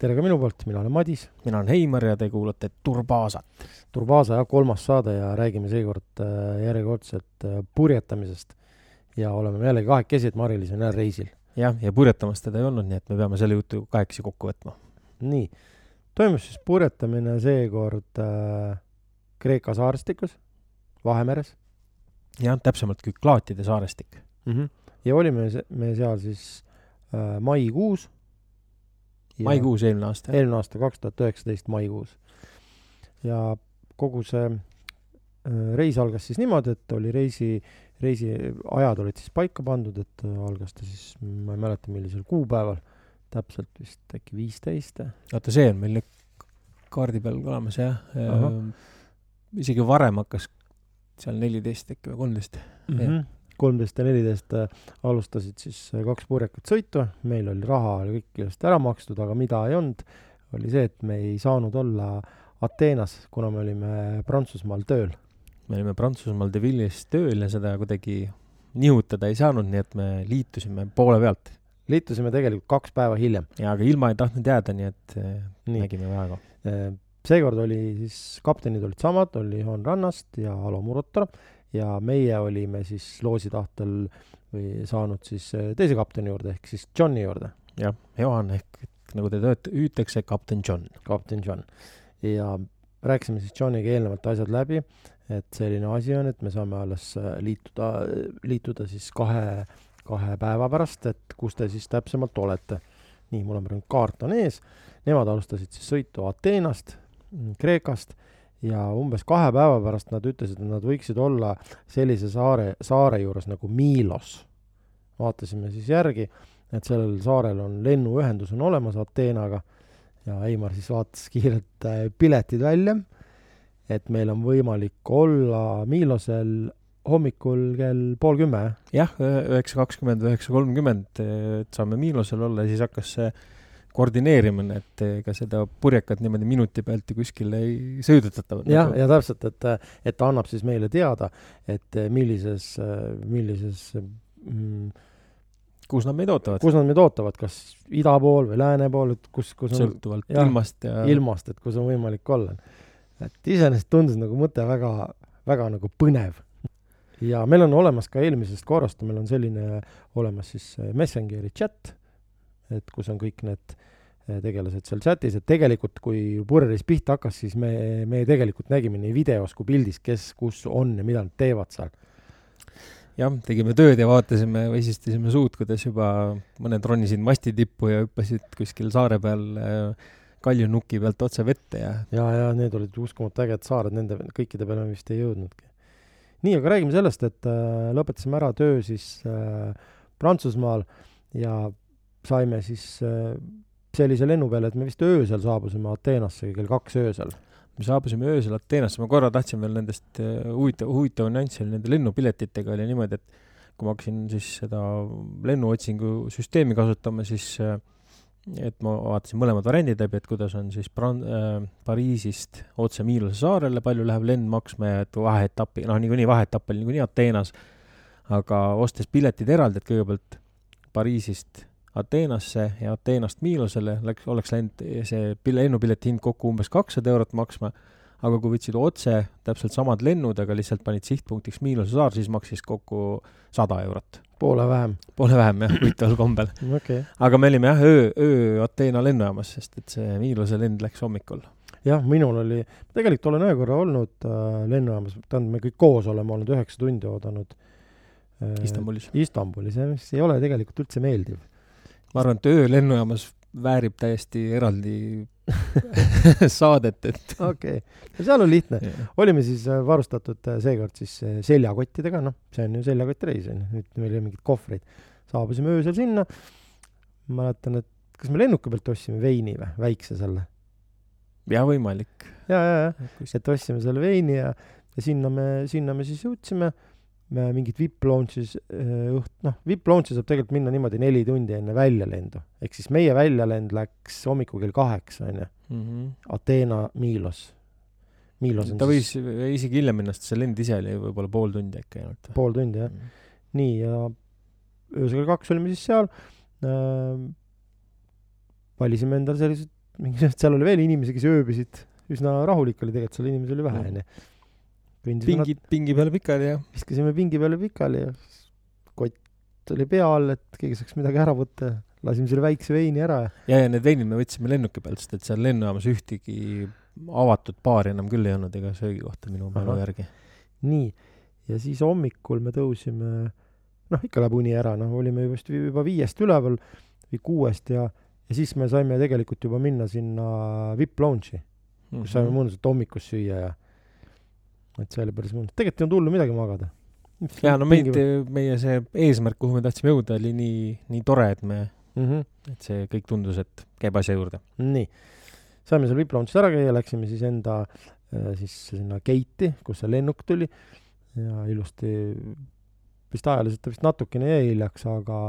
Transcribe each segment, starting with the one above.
tere ka minu poolt, mina olen Madis. mina olen Heimar ja te kuulate Turbaasat. Turbaasa jah, kolmas saade ja räägime seekord äh, järjekordselt äh, purjetamisest. ja oleme jällegi kahekesi, et Mari-Liis on jälle reisil. jah, ja purjetamas teda ei olnud, nii et me peame selle jutu kahekesi kokku võtma. nii, toimus siis purjetamine seekord äh, Kreeka saarestikus, Vahemeres. jah, täpsemalt Küklaatide saarestik mm. -hmm. ja olime me seal siis äh, maikuus maikuus eelmine aasta? eelmine aasta, kaks tuhat üheksateist maikuus. ja kogu see äh, reis algas siis niimoodi, et oli reisi, reisi ajad olid siis paika pandud, et äh, algas ta siis, ma ei mäleta, millisel kuupäeval, täpselt vist äkki viisteist. oota, see on meil nüüd kaardi peal olemas jah? -huh. isegi varem hakkas seal neliteist äkki või kolmteist mm. -hmm kolmteist ja neliteist äh, alustasid siis äh, kaks purjekat sõitu, meil oli raha oli kõik ilusti ära makstud, aga mida ei olnud, oli see, et me ei saanud olla Ateenas, kuna me olime Prantsusmaal tööl. me olime Prantsusmaal De Villes tööl ja seda kuidagi nihutada ei saanud, nii et me liitusime poole pealt. liitusime tegelikult kaks päeva hiljem. jaa, aga ilma ei tahtnud jääda, nii et äh, nii. nägime vaeva. seekord oli siis, kaptenid olid samad, oli Juhan Rannast ja Alo Murotaro ja meie olime siis loosi tahtel või saanud siis äh, teise kapteni juurde ehk siis Johni juurde. jah, Johan ehk nagu teda hüütakse, kapten John. kapten John. ja rääkisime siis Johniga eelnevalt asjad läbi, et selline asi on, et me saame alles äh, liituda, liituda siis kahe, kahe päeva pärast, et kus te siis täpsemalt olete. nii, mul on praegu kaart on ees, nemad alustasid siis sõitu Ateenast, Kreekast ja umbes kahe päeva pärast nad ütlesid, et nad võiksid olla sellise saare, saare juures nagu Milos. vaatasime siis järgi, et sellel saarel on lennuühendus on olemas Ateenaga ja Heimar siis vaatas kiirelt äh, piletid välja, et meil on võimalik olla Milosel hommikul kell pool kümme. jah, üheksa kakskümmend, üheksa kolmkümmend, et saame Milosel olla ja siis hakkas see koordineerimine, et ega seda purjekat niimoodi minuti pealt ju kuskile ei sõidutata. jah, ja täpselt, et, et ta annab siis meile teada, et millises, millises mm, kus nad meid ootavad? kus nad meid ootavad, kas ida pool või lääne pool, et kus, kus on sõltuvalt jah, ilmast ja ilmast, et kus on võimalik olla. et iseenesest tundus nagu mõte väga, väga nagu põnev. ja meil on olemas ka eelmisest korrast, meil on selline olemas siis Messengeri chat, et kus on kõik need tegelased seal chatis, et tegelikult kui purjereis pihta hakkas, siis me, me tegelikult nägime nii videos kui pildis, kes kus on ja mida nad teevad seal. jah, tegime tööd ja vaatasime, väsistasime suud, kuidas juba mõned ronisid masti tippu ja hüppasid kuskil saare peal äh, kaljunuki pealt otse vette ja ja, ja need olid uskumatu ägedad saared, nende kõikide peale me vist ei jõudnudki. nii, aga räägime sellest, et äh, lõpetasime ära töö siis äh, Prantsusmaal ja saime siis äh, sellise lennu peale, et me vist öösel saabusime Ateenasse kell kaks öösel. me saabusime öösel Ateenasse, ma korra tahtsin veel nendest äh, huvitav, huvitav nüanss oli nende lennupiletitega oli niimoodi, et kui ma hakkasin siis seda lennuotsingu süsteemi kasutama, siis äh, et ma vaatasin mõlemad variandid läbi, et kuidas on siis Pran- äh,, Pariisist otse Miilose saarele, palju läheb lend maksma ja et vaheetapi, noh, niikuinii vaheetapp oli niikuinii Ateenas, aga ostes piletid eraldi, et kõigepealt Pariisist Ateenasse ja Ateenast Miilosele läks, oleks läinud see lennupileti hind kokku umbes kakssada eurot maksma, aga kui võtsid otse täpselt samad lennud, aga lihtsalt panid sihtpunktiks Miilose saar, siis maksis kokku sada eurot. poole vähem? poole vähem jah, huvitaval kombel okay.. aga me olime jah, öö, öö Ateena lennujaamas, sest et see Miilose lend läks hommikul jah, minul oli, tegelikult olen ühe korra olnud äh, lennujaamas, tähendab, me kõik koos oleme olnud üheksa tundi oodanud äh, Istanbulis. Istanbulis, mis ei ole tegelikult üldse meeldiv ma arvan, et öö lennujaamas väärib täiesti eraldi saadet, et okei okay., no seal on lihtne yeah.. olime siis äh, varustatud äh, seekord siis äh, seljakottidega, noh, see on ju seljakottreis on ju, nüüd meil ei ole mingeid kohvreid. saabusime öösel sinna, mäletan, et kas me lennuki pealt ostsime veini või, väikse selle? jaa, võimalik. ja, ja, ja, et ostsime selle veini ja, ja sinna me, sinna me siis jõudsime mingit VIP launch'is õht-, noh, VIP launch'i saab tegelikult minna niimoodi neli tundi enne väljalendu. ehk siis meie väljalend läks hommikul kell kaheksa, on ju. Mhm. Ateena, Milos. Milos on ta võis siis... isegi hiljem minna, sest see lend ise oli võib-olla pool tundi äkki ainult. pool tundi, jah mm. -hmm. nii, ja öösel kell kaks olime siis seal äh,, valisime endale sellised mingi, seal oli veel inimesi, kes ööbisid, üsna rahulik oli tegelikult, seal inimesi oli vähe, Mm. onju. pingid, pingi peale pikali ja viskasime pingi peale pikali ja kott oli pea all, et keegi saaks midagi ära võtta. lasime selle väikse veini ära ja ja, ja need veinid me võtsime lennuki pealt, sest et seal lennujaamas ühtegi avatud baari enam küll ei olnud ega söögikohta minu mälu järgi. nii. ja siis hommikul me tõusime, noh, ikka läheb uni ära, noh, olime vist juba viiest üleval või kuuest ja, ja siis me saime tegelikult juba minna sinna VIP lounge'i, kus Mhm. saime mõnusalt hommikust süüa ja et see oli päris mõnus. tegelikult ei olnud hullu midagi magada. ja no meid, meie see eesmärk, kuhu me tahtsime jõuda, oli nii, nii tore, et me, mm. -hmm. et see kõik tundus, et käib asja juurde. nii, saime seal VIP lounge'is ära käia, läksime siis enda äh, siis sinna gate'i, kus see lennuk tuli ja ilusti, vist ajaliselt ta vist natukene jäi hiljaks, aga,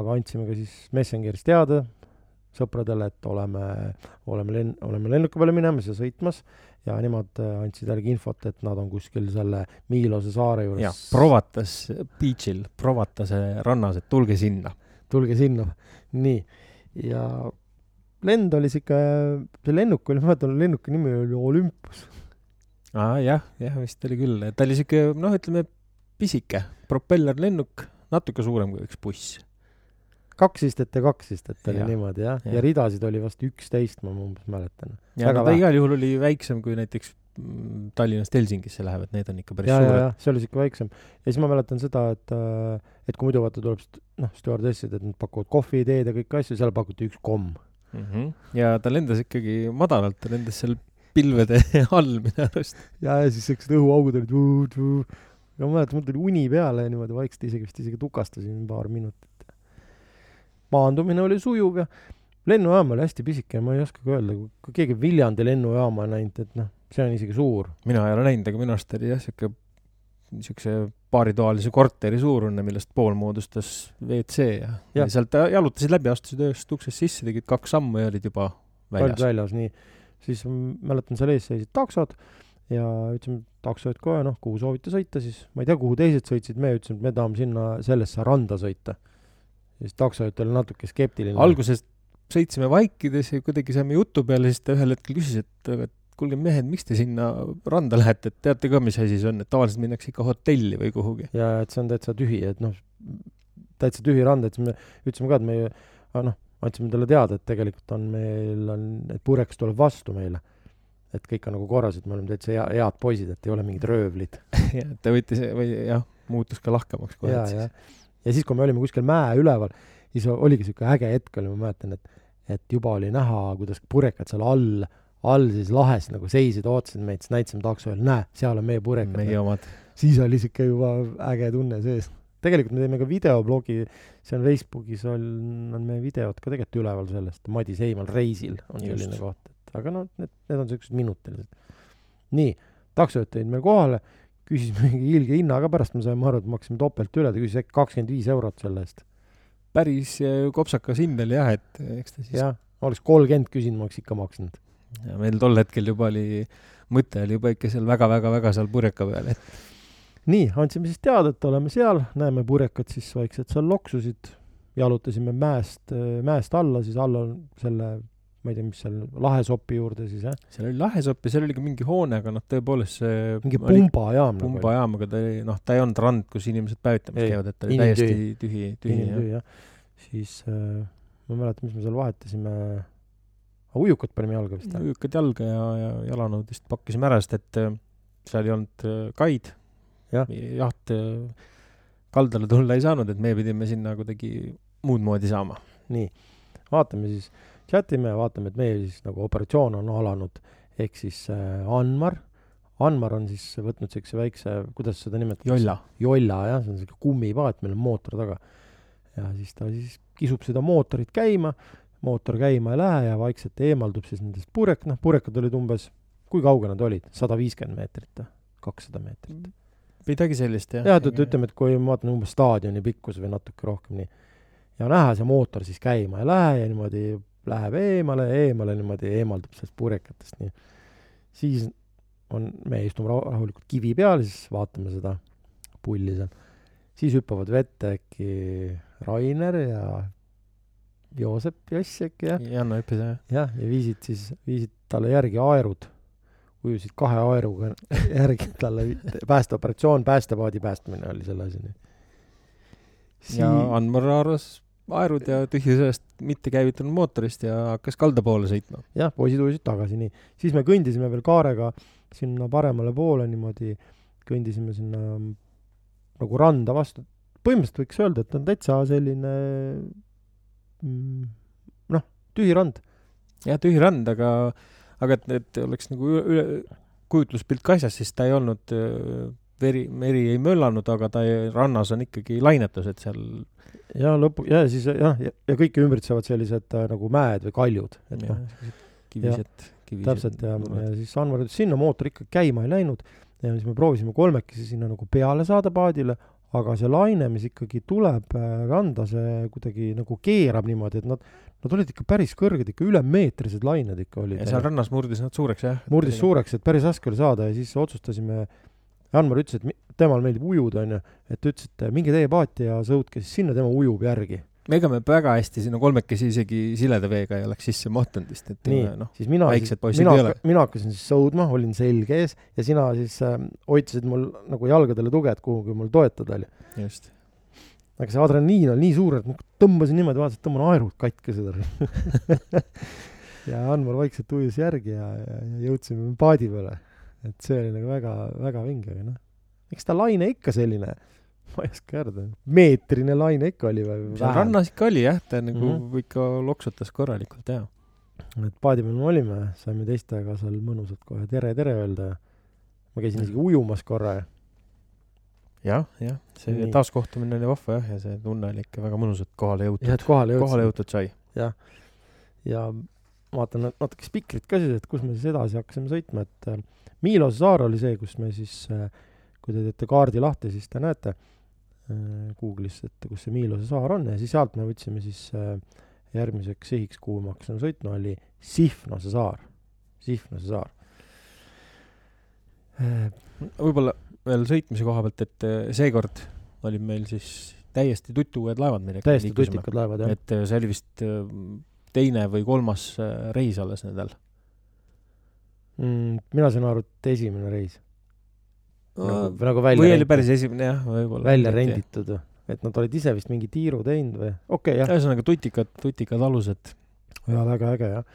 aga andsime ka siis Messengeris teada sõpradele, et oleme, oleme lenn-, oleme lennuki peale minemas ja sõitmas ja nemad äh, andsid jällegi infot, et nad on kuskil selle Miilose saare juures,. Provatas beach'il, Provatase rannas, et tulge sinna. tulge sinna. nii, ja lend oli sihuke, see lennuk oli, ma mäletan, lennuki nimi oli Olympus. aa jah, jah vist oli küll, ta oli siuke noh, ütleme pisike propellerlennuk, natuke suurem kui üks buss. Kaks istet ja kaks istet oli Jah, niimoodi jah, jah. ja ridasid oli vast üksteist, ma umbes mäletan. ja ta igal juhul oli väiksem kui näiteks mm, Tallinnast Helsingisse lähevad, need on ikka päris ja, ja, suured. ja see oli siuke väiksem. ja siis ma mäletan seda, et, et kui muidu vaata tuleb noh, stjuardessid, et nad pakuvad kohvi, teed ja kõiki asju, seal pakuti üks komm. Mm -hmm. ja ta lendas ikkagi madalalt, ta lendas seal pilvede all minu arust. ja, ja siis siuksed õhuaugud olid vuu-vuu. ja ma mäletan, mul tuli uni peale ja niimoodi vaikselt isegi vist isegi tukastasin paar minutit. Maandumine oli sujuv ja lennujaam oli hästi pisike, ma ei oskagi öelda, kui keegi Viljandi lennujaama on näinud, et noh, see on isegi suur. mina ei ole näinud, aga minu arust oli jah, siuke, siukse paaritoalise korteri suurune, millest pool moodustas WC ja, ja. Jah. sealt jalutasid läbi, astusid ühest uksest sisse, tegid kaks sammu ja olid juba olid väljas. väljas, nii. siis mäletan, seal ees seisid taksod ja ütlesime taksojuht kohe, noh, kuhu soovite sõita siis. ma ei tea, kuhu teised sõitsid, me ütlesime, et me tahame sinna sellesse randa sõita. Siis taksojuht oli natuke skeptiline. alguses sõitsime vaikides ja kuidagi saime jutu peale, siis ta ühel hetkel küsis, et aga kuulge mehed, miks te sinna randa lähete, et teate ka, mis asi see on, et tavaliselt minnakse ikka hotelli või kuhugi. ja et see on täitsa tühi, et noh, täitsa tühi rand, et siis me ütlesime ka, et me noh, andsime talle teada, et tegelikult on meil on, et purekas tuleb vastu meile. et kõik on nagu korras, et me oleme täitsa hea, head poisid, et ei ole mingid röövlid. ja ta võttis või jah, muutus ka lahkemaks kohe ja, ja, ja siis, kui me olime kuskil mäe üleval, siis oligi siuke äge hetk oli, ma mäletan, et, et juba oli näha, kuidas purekad seal all, all siis lahes nagu seisid, ootasid meid, siis näitasime taksojale, näe, seal on meie purekad. meie omad. siis oli siuke juba äge tunne sees. tegelikult me teeme ka videoblogi, see on Facebookis on, on meie videod ka tegelikult üleval sellest, Madis Heimal reisil on selline koht, et aga noh, need, need on siuksed minutilised. nii, taksojuht tõid meil kohale, küsis mingi ilge hinna ka pärast, me saime aru, et maksime topelt üle, ta küsis äkki kakskümmend viis eurot selle eest. päris äh, kopsakas hind oli jah, et eks ta siis jah, oleks kolmkümmend küsinud, ma oleks ikka maksnud. ja meil tol hetkel juba oli, mõte oli juba ikka seal väga-väga-väga seal purjeka peal, et nii, andsime siis teada, et oleme seal, näeme purekad siis vaikselt seal loksusid, jalutasime mäest, mäest alla, siis alla on selle, ma ei tea, mis seal, lahesopi juurde siis jah, seal oli lahesopp ja seal oli ka mingi hoone, aga noh, tõepoolest see mingi pumbajaam nagu pumbajaam, aga ta oli, noh, ta ei olnud rand, kus inimesed päevitamas käivad, et ta oli täiesti tühi, tühi jah. inimtühi jah. siis äh, ma ei mäleta, mis me seal vahetasime, ujukad panime jalga vist ujukad jalga ja, ja jalanõud vist pakkisime ära, sest et äh, seal ei olnud äh, kaid. Jah. jaht äh, kaldale tulla ei saanud, et me pidime sinna kuidagi muud moodi saama. nii, vaatame siis, chatime ja vaatame, et meie siis nagu operatsioon on alanud, ehk siis äh, Anmar, Anmar on siis võtnud siukse väikse, kuidas seda nimetatakse? jolla. jolla jah, see on siuke kummipaat, millel on mootor taga. ja siis ta siis kisub seda mootorit käima, mootor käima ei lähe ja vaikselt eemaldub siis nendest purek, noh, purekad olid umbes, kui kaugel nad olid, sada viiskümmend meetrit kakssada meetrit. midagi sellist jah. jah, et ütleme, et kui ma vaatan umbes staadioni pikkus või natuke rohkem nii, ja näha see mootor siis käima ei lähe ja niimoodi läheb eemale, eemale niimoodi eemaldub sellest purekatest, nii. siis on, me istume rahu- rahulikult kivi peal, siis vaatame seda pulli seal. siis hüppavad vette äkki Rainer ja Joosep Jossek ja Janno Eppis jah jah, ja viisid siis, viisid talle järgi aerud, ujusid kahe aeruga järgi talle päästeoperatsioon, päästepaadi päästmine oli selle asi. ja Anmar haaras aerud ja tühjusest mitte käivitunud mootorist ja hakkas kalda poole sõitma jah, poisid ujusid tagasi, nii. siis me kõndisime veel kaarega sinna paremale poole niimoodi, kõndisime sinna nagu randa vastu. põhimõtteliselt võiks öelda, et on täitsa selline mm, noh, tühi rand. jah tühi rand aga aga et, et oleks nagu üle, üle kujutluspilt ka asjas siis ta ei olnud veri meri ei möllanud aga ta ei, rannas on ikkagi lainetus et seal. Ja lõpu, ja siis jah, ja, ja kõike ümbritsevad sellised äh, nagu mäed või kaljud, et noh, kivised kivised täpselt ja, ja siis Anvar ütles, sinna mootor ikka käima ei läinud. Ja siis me proovisime kolmekesi sinna nagu peale saada paadile, aga see laine, mis ikkagi tuleb äh, randa, see kuidagi nagu keerab niimoodi, et nad, nad olid ikka päris kõrged, ikka üle meetrised lained ikka olid. Ja. seal rannas murdis nad suureks jah. Murdis suureks, et päris raske oli saada ja siis otsustasime, Janmar ütles, et temal meeldib ujuda, onju, et ta ütles, et minge teie paati ja sõutke siis sinna, tema ujub järgi. ega me väga hästi sinna kolmekesi isegi sileda veega ei oleks sisse mahtunud vist et nii noh, siis mina, mina mina hakkasin siis sõudma, olin selge ees ja sina siis äh, hoidsid mul nagu jalgadele tuge, et kuhugi mul toetada oli. just aga see adrenaliin oli nii suur, et ma tõmbasin niimoodi, vaatasin, et tõmban aerud katkesed. ja Anvar vaikselt ujus järgi ja, ja, ja jõudsime paadi peale. Et see oli nagu väga, väga vinge, aga noh, eks ta laine ikka selline, ma ei oska öelda, meetrine laine ikka oli või seal rannas ikka oli jah ta nagu mm. -hmm. ikka loksutas korralikult ja et paadi peal me olime, saime teistega seal mõnusalt kohe tere-tere öelda. Ja ma käisin isegi ujumas korra. Ja jah, jah, see Nii. taaskohtumine oli vahva jah, ja see tunne oli ikka väga mõnus, et kohale jah, jõutud. kohale jõutud sai. ja vaatan nat- natuke spikrit ka siis, et kus me siis edasi hakkasime sõitma, et äh, Miilose saar oli see, kus me siis äh,, kui te teete kaardi lahti, siis te näete äh, Google'is, et kus see Miilose saar on ja siis sealt me võtsime siis järgmiseks sihiks, kuhu me hakkasime sõitma, oli Sihvnose saar, Sihvnose saar. Võib-olla veel sõitmise koha pealt, et seekord olid meil siis täiesti tutuued laevad, millega täiesti tutikad laevad jah, et see oli vist teine või kolmas eh, reis alles nendel. mm, mina sain aru, et esimene reis nagu, või nagu välja oli renditud. päris esimene jah, võib-olla. välja. renditud või? et nad olid ise vist mingi tiiru teinud või? okei okay, jah, ühesõnaga tutikad, tutikad alused. jaa, väga äge jah.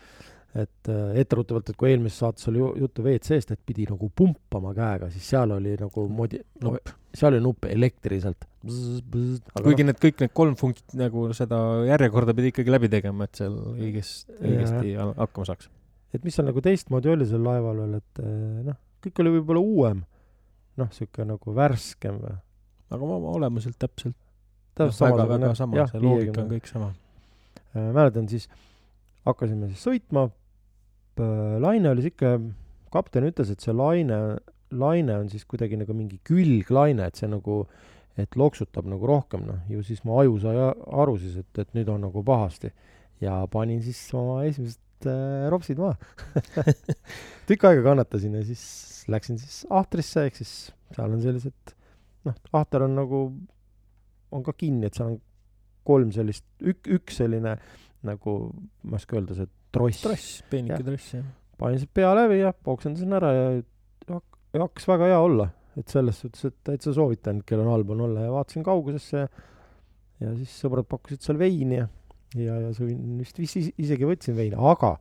et äh, etteruttavalt, et kui eelmises saates oli ju- juttu WC-st, et pidi nagu pumpama käega, siis seal oli nagu moodi, Nupp. seal oli nupp elektriliselt. Kuigi need kõik need kolm funkt- nagu seda järjekorda pidi ikkagi läbi tegema, et seal õigest, õigesti hakkama saaks. et mis seal nagu teistmoodi oli seal laeval veel, et äh, noh, kõik oli võib-olla uuem, noh, sihuke nagu värskem või? aga oma olemuselt täpselt. täpselt väga, samasugune, väga sama, jah, see loogika 50. on kõik sama. Äh, mäletan siis, hakkasime siis sõitma, laine oli sihuke, kapten ütles, et see laine, laine on siis kuidagi nagu mingi külglaine, et see nagu, et loksutab nagu rohkem, noh, ju siis mu aju sai aru siis, et, et nüüd on nagu pahasti. ja panin siis oma esimesed äh, ropsid maha. tükk aega kannatasin ja siis läksin siis ahtrisse, ehk siis seal on sellised, noh, ahter on nagu, on ka kinni, et seal on kolm sellist, ük-, üks selline nagu, ma ei oska öelda, see tross, tross.. peenike tross jah. panin sealt pea läbi ja poksendasin ära ja ja hakkas väga hea olla. Et selles suhtes, et täitsa soovitan, kellel on halb on olla ja vaatasin kaugusesse ja ja siis sõbrad pakkusid seal veini ja, ja, ja sõin vist vist is- isegi võtsin veini, aga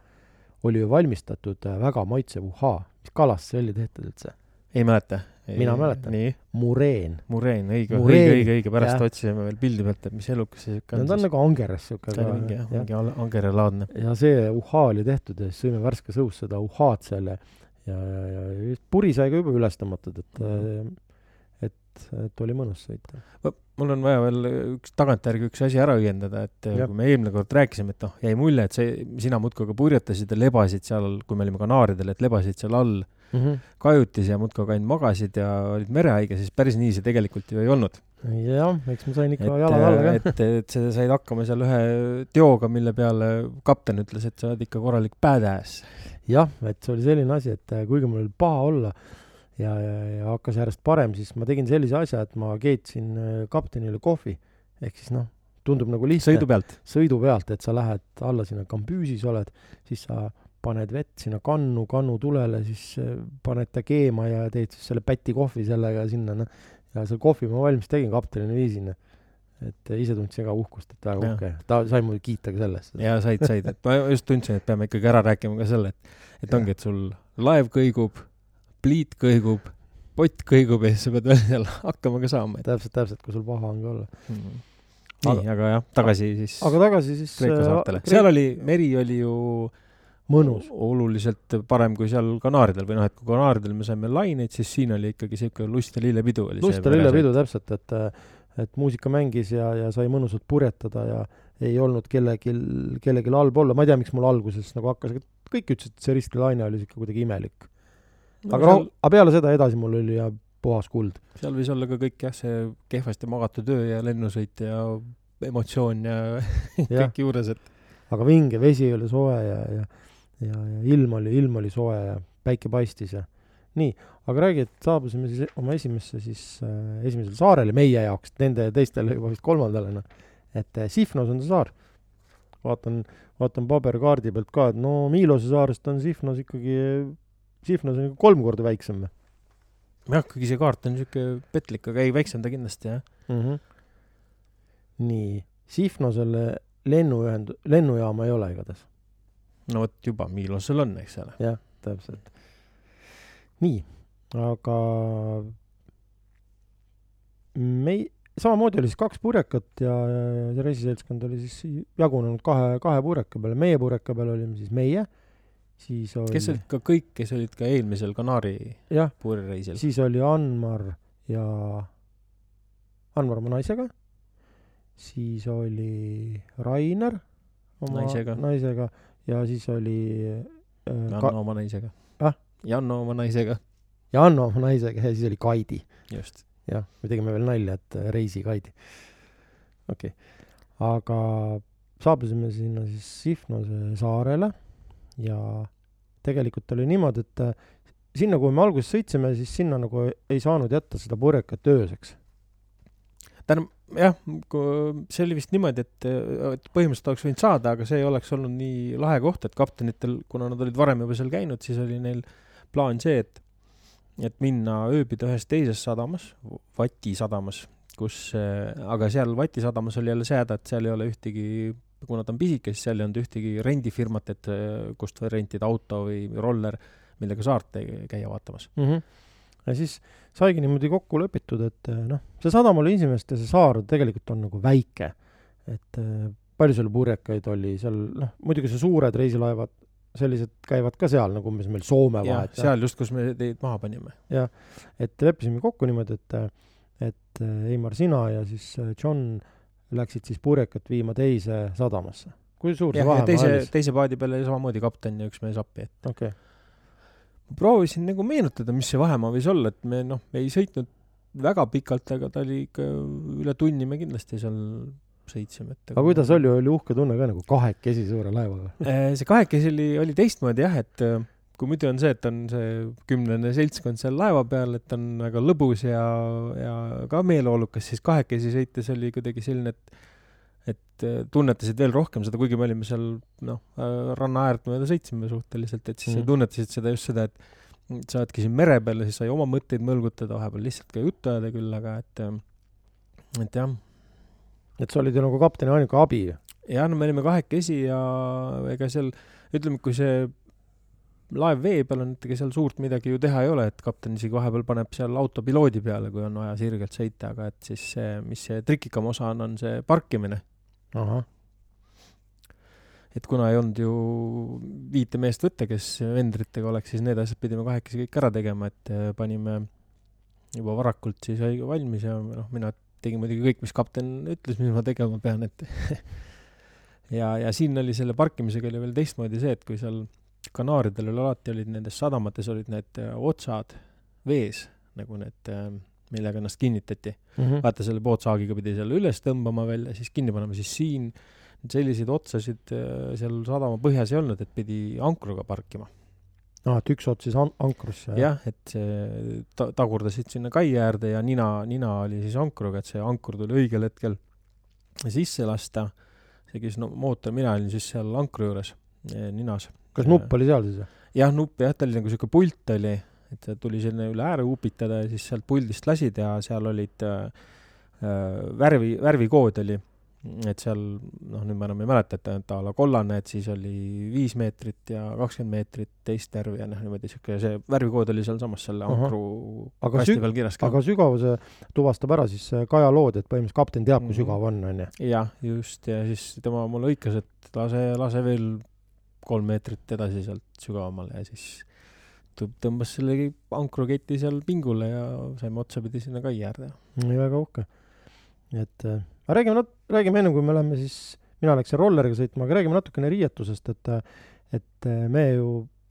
oli ju valmistatud äh, väga maitsev uhhaa. mis kalast see oli tehtud üldse? ei mäleta? Mina mäletan. mureen. mureen, õige, õige, õige, õige, pärast jah. otsisime veel pildi pealt, et mis elukas see siuke on. ta on nagu angeres siuke see oli mingi jah, mingi angerelaadne. ja see uhhaa oli tehtud ja siis sõime värske sõus seda uhhaad seal ja ja, ja, ja puri sai ka juba üles tõmmatud, et Mhm. et, et oli mõnus sõita. mul on vaja veel üks tagantjärgi üks asi ära õiendada, et Jah. kui me eelmine kord rääkisime, et noh, jäi mulje, et see, sina muudkui ka purjetasid ja lebasid seal, kui me olime Kanaaridel, et lebasid seal all kajutis ja muudkui ka ainult magasid ja olid merehaige, siis päris nii see tegelikult ju ei olnud. jah, eks ma sain ikka et, jalad alla ka. et, et sa said hakkama seal ühe teoga, mille peale kapten ütles, et sa oled ikka korralik badass. jah, et see oli selline asi, et äh, kuigi mul oli paha olla ja, ja, ja hakkas järjest parem, siis ma tegin sellise asja, et ma keetsin äh, kaptenile kohvi. ehk siis noh, tundub nagu lihtne sõidu pealt. sõidu pealt, et sa lähed alla sinna kambüüsis oled, siis sa paned vett sinna kannu, kannu tulele, siis äh, paned ta keema ja teed siis selle päti kohvi sellega sinna, noh. ja selle kohvi ma valmis tegin, kaptenile viisin. Et äh, ise tundsin ka uhkust, et väga uhke. ta sai muidugi kiita ka selle eest. ja said, said, et ma just tundsin, et peame ikkagi ära rääkima ka selle, et, et Jah. ongi, et sul laev kõigub, pliit kõigub, pott kõigub ja siis sa pead veel seal hakkama ka saama, et täpselt, täpselt, kui sul paha on ka olla. mm.. nii, aga jah, tagasi siis aga tagasi siis Kreeka saartele. Kreek- seal oli, meri oli ju mõnus. oluliselt parem kui seal Kanaaridel või noh, et kui Kanaaridel me saime laineid, siis siin oli ikkagi siuke lust ja lillepidu oli lust ja lillepidu täpselt, et, et muusika mängis ja, ja sai mõnusalt purjetada ja ei olnud kellelgi, kellelgi halb olla, ma ei tea, miks mul alguses nagu hakkas, kõik ütlesid, et see ristilaine oli siuke kuidagi imelik. no, aga seal, noh, aga peale seda edasi mul oli ja puhas kuld. seal võis olla ka kõik jah, see kehvasti magatud öö ja lennusõit ja emotsioon ja kõik juures, et aga vinge, vesi oli soe ja, ja, ja, ja ilm oli, ilm oli soe ja päike paistis ja nii, aga räägi, et saabusime siis oma esimesse siis äh, esimesele saarele meie jaoks, nende teistele juba vist kolmandale noh, et äh, Sifnos on see saar. vaatan, vaatan paberkaardi pealt ka, et no Milose saarest on Sifnos ikkagi, Sifnos on kolm korda väiksem jah, kuigi see kaart on siuke petlik, aga ei, väiksem ta kindlasti jah. mm. -hmm. nii, Sifnosele lennuühend-, lennujaama ei ole igatahes. no vot juba Milosel on, eks ole. jah, täpselt. nii, aga mei-, samamoodi oli siis kaks purjekat ja, ja, reisiseltskond oli siis jagunenud kahe, kahe purjeka peale, meie purjeka peal olime siis meie, siis oli kes olid ka kõik, kes olid ka eelmisel Kanaari jah, puurireisil. siis oli Anmar ja, Anmar oma naisega, siis oli Rainer oma Naisega. naisega ja siis oli äh, Janno ka, oma naisega. Janno oma naisega, Janno oma naisega ja siis oli Kaidi. just. jah, me tegime veel nalja, et äh, Reisi Kaidi. okei okay., aga saabusime sinna siis Sifnose saarele ja tegelikult oli niimoodi, et äh, sinna, kuhu me alguses sõitsime, siis sinna nagu ei saanud jätta seda purjekat ööseks. tähendab, jah, see oli vist niimoodi, et, et põhimõtteliselt oleks võinud saada, aga see ei oleks olnud nii lahe koht, et kaptenitel, kuna nad olid varem juba seal käinud, siis oli neil plaan see, et et minna ööbida ühes teises sadamas, Vati sadamas, kus, aga seal Vati sadamas oli jälle see häda, et seal ei ole ühtegi kuna ta on pisike, siis seal ei olnud ühtegi rendifirmat, et eh, kust rentida auto või roller, millega saart käia vaatamas. mm. -hmm. ja siis saigi niimoodi kokku lepitud, et äh, noh, see sadam oli iseenesest ja see saar tegelikult on nagu väike. et äh, palju seal purjekaid oli seal, noh, muidugi see suured reisilaevad, sellised käivad ka seal nagu umbes meil Soome vahet. seal just, kus me teid maha panime. et leppisime kokku niimoodi, et, et äh, Eimar, sina ja siis äh, John läksid siis purjekat viima teise sadamasse. kui suur see jah, vahemaa teise oli, siis? teise paadi peal oli samamoodi kapten ja üks mees appi, et okei, ma proovisin nagu meenutada, mis see vahemaa võis olla, et me noh, me ei sõitnud väga pikalt, aga ta oli ikka üle tunni me kindlasti seal sõitsime, aga kuidas oli, oli uhke tunne ka nagu kahekesi suure laevaga? Eh, see kahekesi oli, oli teistmoodi jah, et eh, kui muidu on see, et on see kümnene seltskond seal laeva peal, et on väga lõbus ja, ja ka meeleolukas, siis kahekesi sõites oli kuidagi selline, et et eh, tunnetasid veel rohkem seda, kuigi me olime seal noh, ranna äärt mööda sõitsime suhteliselt, et siis mm. tunnetasid seda just seda, et sa oledki siin mere peal ja siis sai oma mõtteid mõlgutada, vahepeal lihtsalt ka juttu ajada küll, aga et et jah, et sa olid ju nagu kapteni ainuke abi jah, no me olime kahekesi ja ega seal, ütleme, kui see laev vee peal on, et ega seal suurt midagi ju teha ei ole, et kapten isegi vahepeal paneb seal auto piloodi peale, kui on vaja sirgelt sõita, aga et siis see, mis see trikikam osa on, on see parkimine. ahah, et kuna ei olnud ju viite meest võtta, kes vendritega oleks, siis need asjad pidime kahekesi kõik ära tegema, et eh, panime juba varakult siis valmis ja noh, mina tegin muidugi kõik, mis kapten ütles, mis ma tegema pean, et ja, ja siin oli selle parkimisega oli veel teistmoodi see, et kui seal Kanaaridel oli alati olid nendes sadamates olid need eh, otsad vees nagu need, millega ennast kinnitati. Mhm. vaata selle pootsaagiga pidi selle üles tõmbama veel ja siis kinni panema, siis siin selliseid otsasid äh, seal sadama põhjas ei olnud, et pidi ankruga parkima. aa, et üks ots siis an-, ankrusse. jah, et see ta-, tagurdasid sinna kai äärde ja nina, nina oli siis ankruga, et see ankur tuli õigel hetkel sisse lasta. see käis no mootor, mina olin siis seal ankru juures, ninas. kas nupp oli seal siis või? jah, nupp jah, ta oli nagu sihuke pult oli, et tuli selline üle ääre upitada ja siis sealt puldist lasid ja seal olid äh, äh värvi, värvikood oli et seal noh, nüüd ma enam ei mäleta, et ta a la kollane, et siis oli viis meetrit ja kakskümmend meetrit teist värvi ja noh, niimoodi sihuke, see värvikood oli sealsamas selle ankru aga kasti peal kirjas ka. aga sügavuse tuvastab ära siis Kaja Lood, et põhimõtteliselt kapten teab, kui -hmm. sügav on, on ju? jah, just, ja siis tema mulle hõikas, et lase, lase veel kolm meetrit edasi sealt sügavamale ja siis tõmbas selle ankruketi seal pingule ja saime otsapidi sinna kai äärde. väga uhke. et aga räägime nat-, räägime ennem, kui me läheme siis, mina läksin rolleriga sõitma, aga räägime natukene riietusest, et et me ju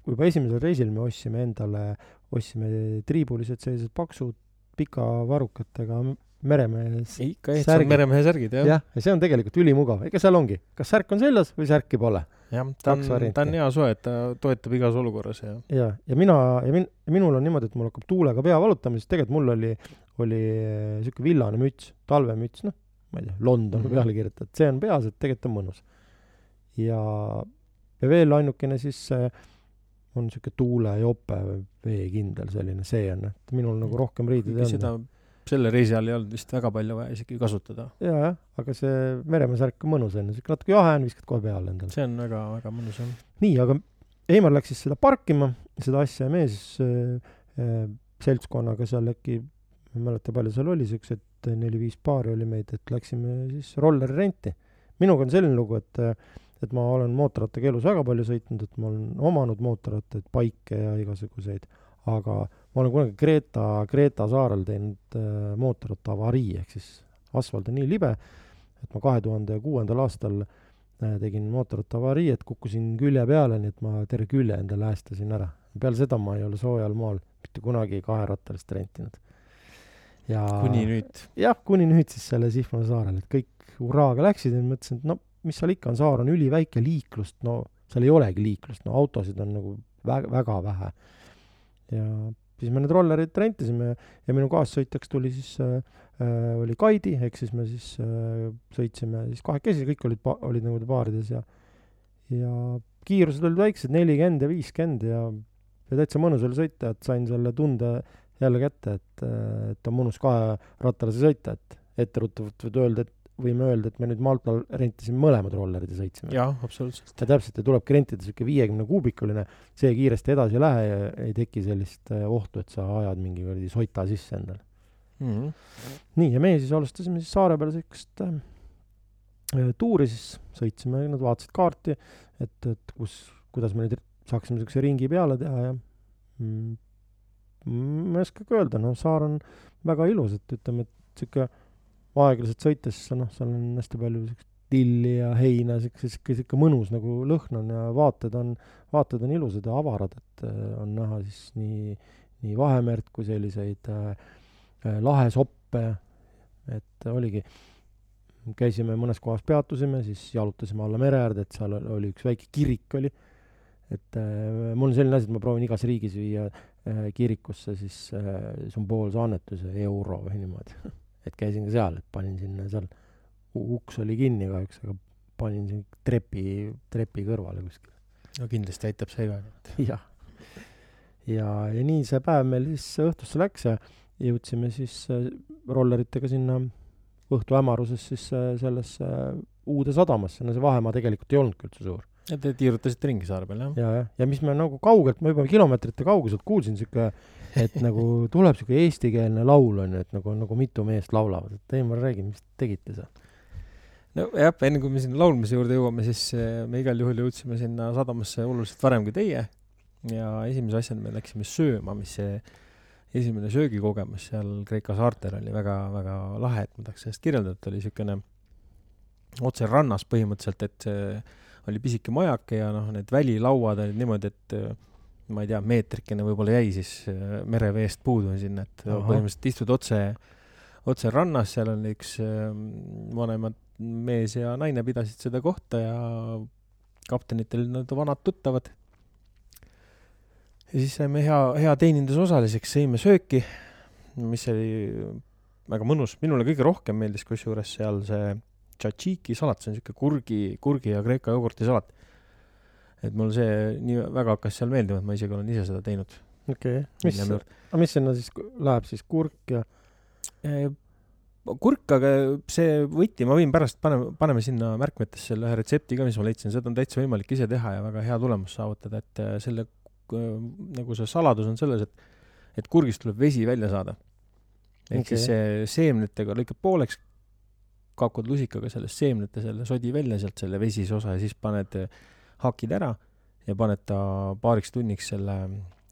juba esimesel reisil me ostsime endale, ostsime triibulised sellised paksud pika varrukatega meremees ikka ehtsad meremehe särgid, jah. jah, ja see on tegelikult ülimugav, ega seal ongi, kas särk on seljas või särki pole. jah, ta on, ta on hea soe, et ta toetab igas olukorras ja. ja, ja mina ja min-, minul on niimoodi, et mul hakkab tuulega pea valutama, siis tegelikult mul oli, oli niisugune villane müts, talvemüts, noh, ma ei tea, London -hmm. peale kirjutada, et see on peas, et tegelikult on mõnus. ja, ja veel ainukene siis on niisugune tuulejope või veekindel selline, see on, et minul nagu rohkem riideid ei olnud. selle reisi ajal ei olnud vist väga palju vaja isegi kasutada. jaa, jah, aga see meremeesärk on mõnus, on ju, niisugune natuke jahe on, viskad kohe peale endale. see on väga, väga mõnus, jah. nii, aga Heimar läks siis seda parkima, seda asja ja meie siis äh, äh, seltskonnaga seal äkki, ma ei mäleta, palju seal oli, siuksed et neli-viis paari oli meid, et läksime siis rolleri renti. minuga on selline lugu, et et ma olen mootorrattaga elus väga palju sõitnud, et ma olen omanud mootorrattaid, baike ja igasuguseid, aga ma olen kunagi Kreeta, Kreeta saarel teinud äh, mootorratta avarii, ehk siis asfalt on nii libe, et ma kahe tuhande kuuendal aastal äh, tegin mootorratta avarii, et kukkusin külje peale, nii et ma terve külje endale äästasin ära. peale seda ma ei ole soojal maal mitte kunagi kaherattalist rentinud ja kuni nüüd? jah, kuni nüüd siis selle Sihvna saarel, et kõik hurraaga läksid ja mõtlesin, et no mis seal ikka on, saar on üliväike, liiklust, no seal ei olegi liiklust, no autosid on nagu väga, väga vähe. ja siis me need rollerid rentisime ja minu kaassõitjaks tuli siis äh, äh, oli Kaidi, ehk siis me siis äh, sõitsime siis kahekesi, kõik olid olid niimoodi paarides ja ja kiirused olid väiksed, nelikümmend ja viiskümmend ja ja täitsa mõnus oli sõita, et sain selle tunde jälle kätte, et, et on mõnus kaherattalise sõita, et etteruttavalt võid öelda, et võime öelda, et me nüüd Maltal rentisime mõlemad rollerid ja sõitsime. jah, absoluutselt. ja täpselt, ja tulebki rentida niisugune viiekümne kuubikuline, see kiiresti edasi ei lähe ja ei teki sellist äh, ohtu, et sa ajad mingi kuradi sota sisse endale mm. -hmm. nii, ja meie siis alustasime siis saare peal niisugust äh, äh, tuuri siis, sõitsime, nad vaatasid kaarti, et, et kus, kuidas me nüüd saaksime niisuguse ringi peale teha ja mm, ma ei oskagi öelda, noh, saar on väga ilus, et ütleme, et sihuke aeglaselt sõites, noh, seal on hästi palju siukest tilli ja heina, sihuke, sihuke, sihuke mõnus nagu lõhn on ja vaated on, vaated on ilusad ja avarad, et äh, on näha siis nii, nii Vahemerd kui selliseid äh, äh, lahesoppe, et oligi, käisime mõnes kohas, peatusime, siis jalutasime alla mere äärde, et seal oli üks väike kirik oli, et äh, mul on selline asi, et ma proovin igas riigis viia Äh, kirikusse siis äh, sümboolse annetuse, euro või niimoodi. et käisin ka seal, et panin sinna seal, uks oli kinni kahjuks, aga panin siin trepi, trepi kõrvale kuskile. no kindlasti aitab see ka. jah. ja, ja nii see päev meil siis õhtusse läks ja jõudsime siis äh, rolleritega sinna õhtu hämaruses siis sellesse uude sadamasse, no see vahemaa tegelikult ei olnudki üldse suur ja te tiirutasite ringi saare peal, jah? ja, jah, ja mis me nagu kaugelt, ma juba kilomeetrite kauguselt kuulsin sihuke, et nagu tuleb sihuke eestikeelne laul on ju, et nagu, nagu mitu meest laulavad, et Heimar, räägi, mis te tegite seal? nojah, enne kui me sinna laulmise juurde jõuame, siis eh, me igal juhul jõudsime sinna sadamasse oluliselt varem kui teie ja esimese asjana me läksime sööma, mis see esimene söögikogemus seal Kreeka saartel oli väga-väga lahe, et ma tahaks sellest kirjeldada, et oli niisugune otse rannas põhimõtteliselt, et see oli pisike majake ja noh, need välilauad olid niimoodi, et äh, ma ei tea, meetrikene võib-olla jäi siis äh, mereveest puudu sinna, et Aha. põhimõtteliselt istud otse, otse rannas, seal on üks ähm, vanemad mees ja naine pidasid seda kohta ja kaptenitel nad vanad tuttavad. ja siis saime hea, hea teenindusosaliseks, sõime sööki, mis oli väga mõnus, minule kõige rohkem meeldis kusjuures seal see tšatšiiki salat, see on siuke kurgi, kurgi ja kreeka jogurti salat. et mul see nii väga hakkas seal meeldima, et ma isegi olen ise seda teinud. okei, mis, aga mis sinna siis läheb siis, kurk ja kurk, aga see võti, ma võin pärast paneme, paneme sinna märkmetesse selle ühe retsepti ka, mis ma leidsin, seda on täitsa võimalik ise teha ja väga hea tulemus saavutada, et äh, selle äh, nagu see saladus on selles, et, et kurgist tuleb vesi välja saada. ehk okay. siis see seemnetega lõikad pooleks, kakud lusikaga sellest seemnete selle sodi välja sealt selle vesise osa ja siis paned hakid ära ja paned ta paariks tunniks selle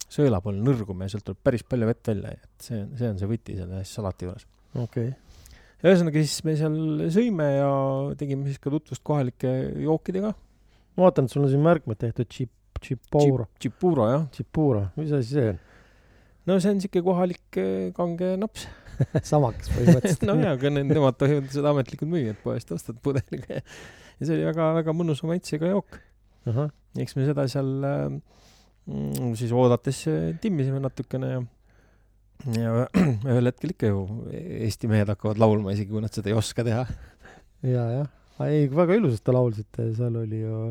sõela poole nõrguma ja sealt tuleb päris palju vett välja, et see, see on see võti selle salati juures okei okay., ühesõnaga siis me seal sõime ja tegime siis ka tutvust kohalike jookidega. ma vaatan, et sul on siin märkmed tehtud, Chip, Chipura, Chipuro jah, Chipura, mis asi see on? no see on siuke kohalik kange naps. Samakas põhimõtteliselt no jaa, aga need, nemad tohivad seda ametlikud müüjad poest ostad pudeliga ja ja see oli väga-väga mõnusa maitsega jook. ahah, eks me seda seal mm, siis oodates äh, timmisime natukene ja ja ühel hetkel ikka ju Eesti mehed hakkavad laulma, isegi kui nad seda ei oska teha. ja, jah, ei, väga ilusasti te laulsite, seal oli ju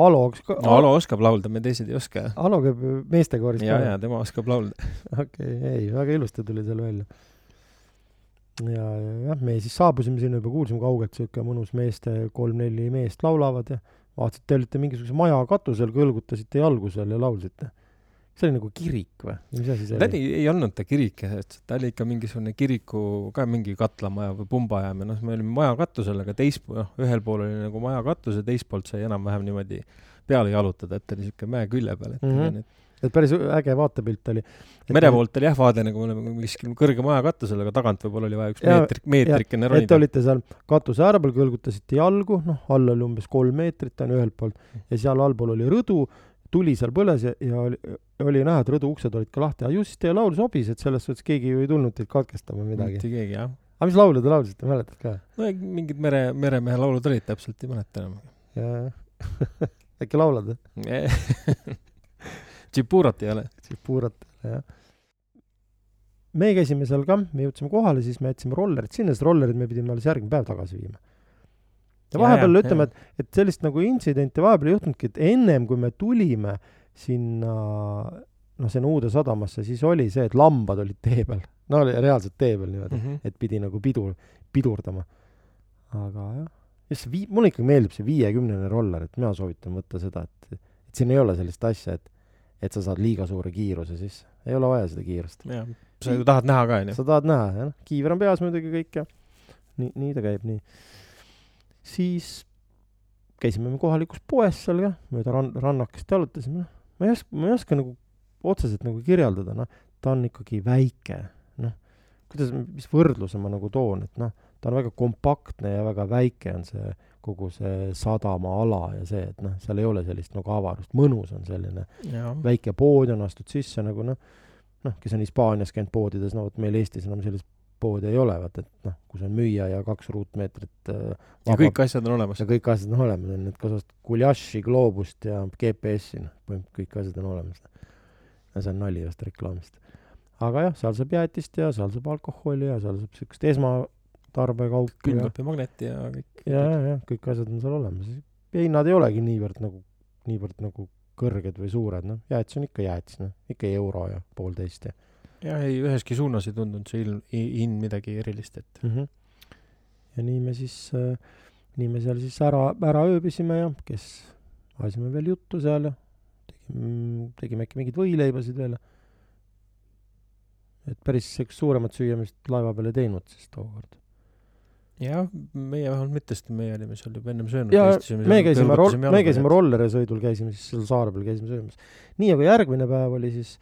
Alo, kas ka no Alo oskab laulda, me teised ei oska. Alo käib ju meestekoorist ja, ja tema oskab laulda. okei okay,, ei, väga ilusti tuli seal välja. ja, ja jah, me siis saabusime sinna juba, kuulsime kaugelt siuke mõnus meeste, kolm-neli meest laulavad ja vaatasid, te olite mingisuguse maja katusel, kõlgutasite jalgu seal ja laulsite. see oli nagu kirik või? mis asi see ta oli? ei, olnud ta kirik, ta oli ikka mingisugune kiriku, ka mingi katlamaja või pumbajaam ja noh, me olime maja katusel, aga teis-, noh, ühel pool oli nagu maja katus ja teist poolt sai enam-vähem niimoodi peale jalutada, et ta oli siuke mäe külje peal, et mm -hmm. Et päris äge vaatepilt oli. mere poolt oli jah vaade nagu me oleme kuskil kõrge maja katusel, aga tagant võib-olla oli vaja üks meetrik, meetrikene et te ronida. olite seal katuse ääre peal, kõlgutasite jalgu, noh, all oli umbes kolm meetrit on ühelt poolt ja seal allpool oli rõdu, tuli seal põles ja, ja oli, oli näha, et rõdu uksed olid ka lahti, aga ju siis teie laul sobis, et selles suhtes keegi ju ei tulnud teid katkestama midagi. mitte keegi jah. aga mis laulu te laulsite, mäletad ka? no mingid mere, meremehe laulud olid täpselt, ei mäleta enam. äkki laulad või? Tšipurat ei ole. siis puuratele, jah. me käisime seal ka, me jõudsime kohale, siis me jätsime rollerid sinna, sest rollerid me pidime alles järgmine päev tagasi viima. ja vahepeal ja, ütleme, et, et sellist nagu intsidenti vahepeal ei juhtunudki, et ennem kui me tulime sinna noh, sinna uude sadamasse, siis oli see, et lambad olid tee peal. no oli reaalselt tee peal niimoodi, Mhm. et pidi nagu pidu, pidurdama. aga jah, just see vii-, mulle ikkagi meeldib see viiekümnene roller, et mina soovitan võtta seda, et, et siin ei ole sellist asja, et et sa saad liiga suure kiiruse sisse. ei ole vaja seda kiirust. jah, sa ju tahad näha ka, onju. sa tahad näha, jah, kiiver on peas muidugi kõik ja nii, nii ta käib, nii. siis käisime me kohalikus poes seal ka, mööda rann-, rannakest jalutasime, noh, ma ei oska, ma ei oska nagu otseselt nagu kirjeldada, noh, ta on ikkagi väike, noh, kuidas, mis võrdluse ma nagu toon, et noh, ta on väga kompaktne ja väga väike on see kogu see sadamaala ja see, et noh, seal ei ole sellist nagu avarust, mõnus on selline jaa. väike pood on, astud sisse nagu noh, noh, kes on Hispaanias käinud poodides, no vot meil Eestis enam sellist poodi ei ole, vaata et noh, kus on müüja ja kaks ruutmeetrit äh, ja kõik asjad on olemas ja. kõik asjad on olemas, on, et kas ostad guljaši, gloobust ja GPS-i, noh, põhimõtteliselt kõik asjad on olemas. ja see on nali vast reklaamist. aga jah, seal saab jäätist ja seal saab alkoholi ja seal saab siukest esmatarbekaupa ja külmkapimagnet ja kõik. ja, ja, ja kõik asjad on seal olemas. ja hinnad ei olegi niivõrd nagu, niivõrd nagu kõrged või suured, noh, jäätis on ikka jäätis, noh, ikka euro ja poolteist ja jah, ei üheski suunas ei tundunud see ilm, hind midagi erilist, et mm. -hmm. ja nii me siis äh,, nii me seal siis ära, ära ööbisime ja kes, ajasime veel juttu seal ja tegime, tegime äkki mingeid võileibasid veel. et päris siukest suuremat süüamist laeva peal ei teinud siis tookord. jah, meie vähemalt mitte, sest meie olime seal juba ennem söönud. ja me käisime roll, me käisime rollerisõidul, käisime siis seal saare peal käisime söömas. nii, aga järgmine päev oli siis,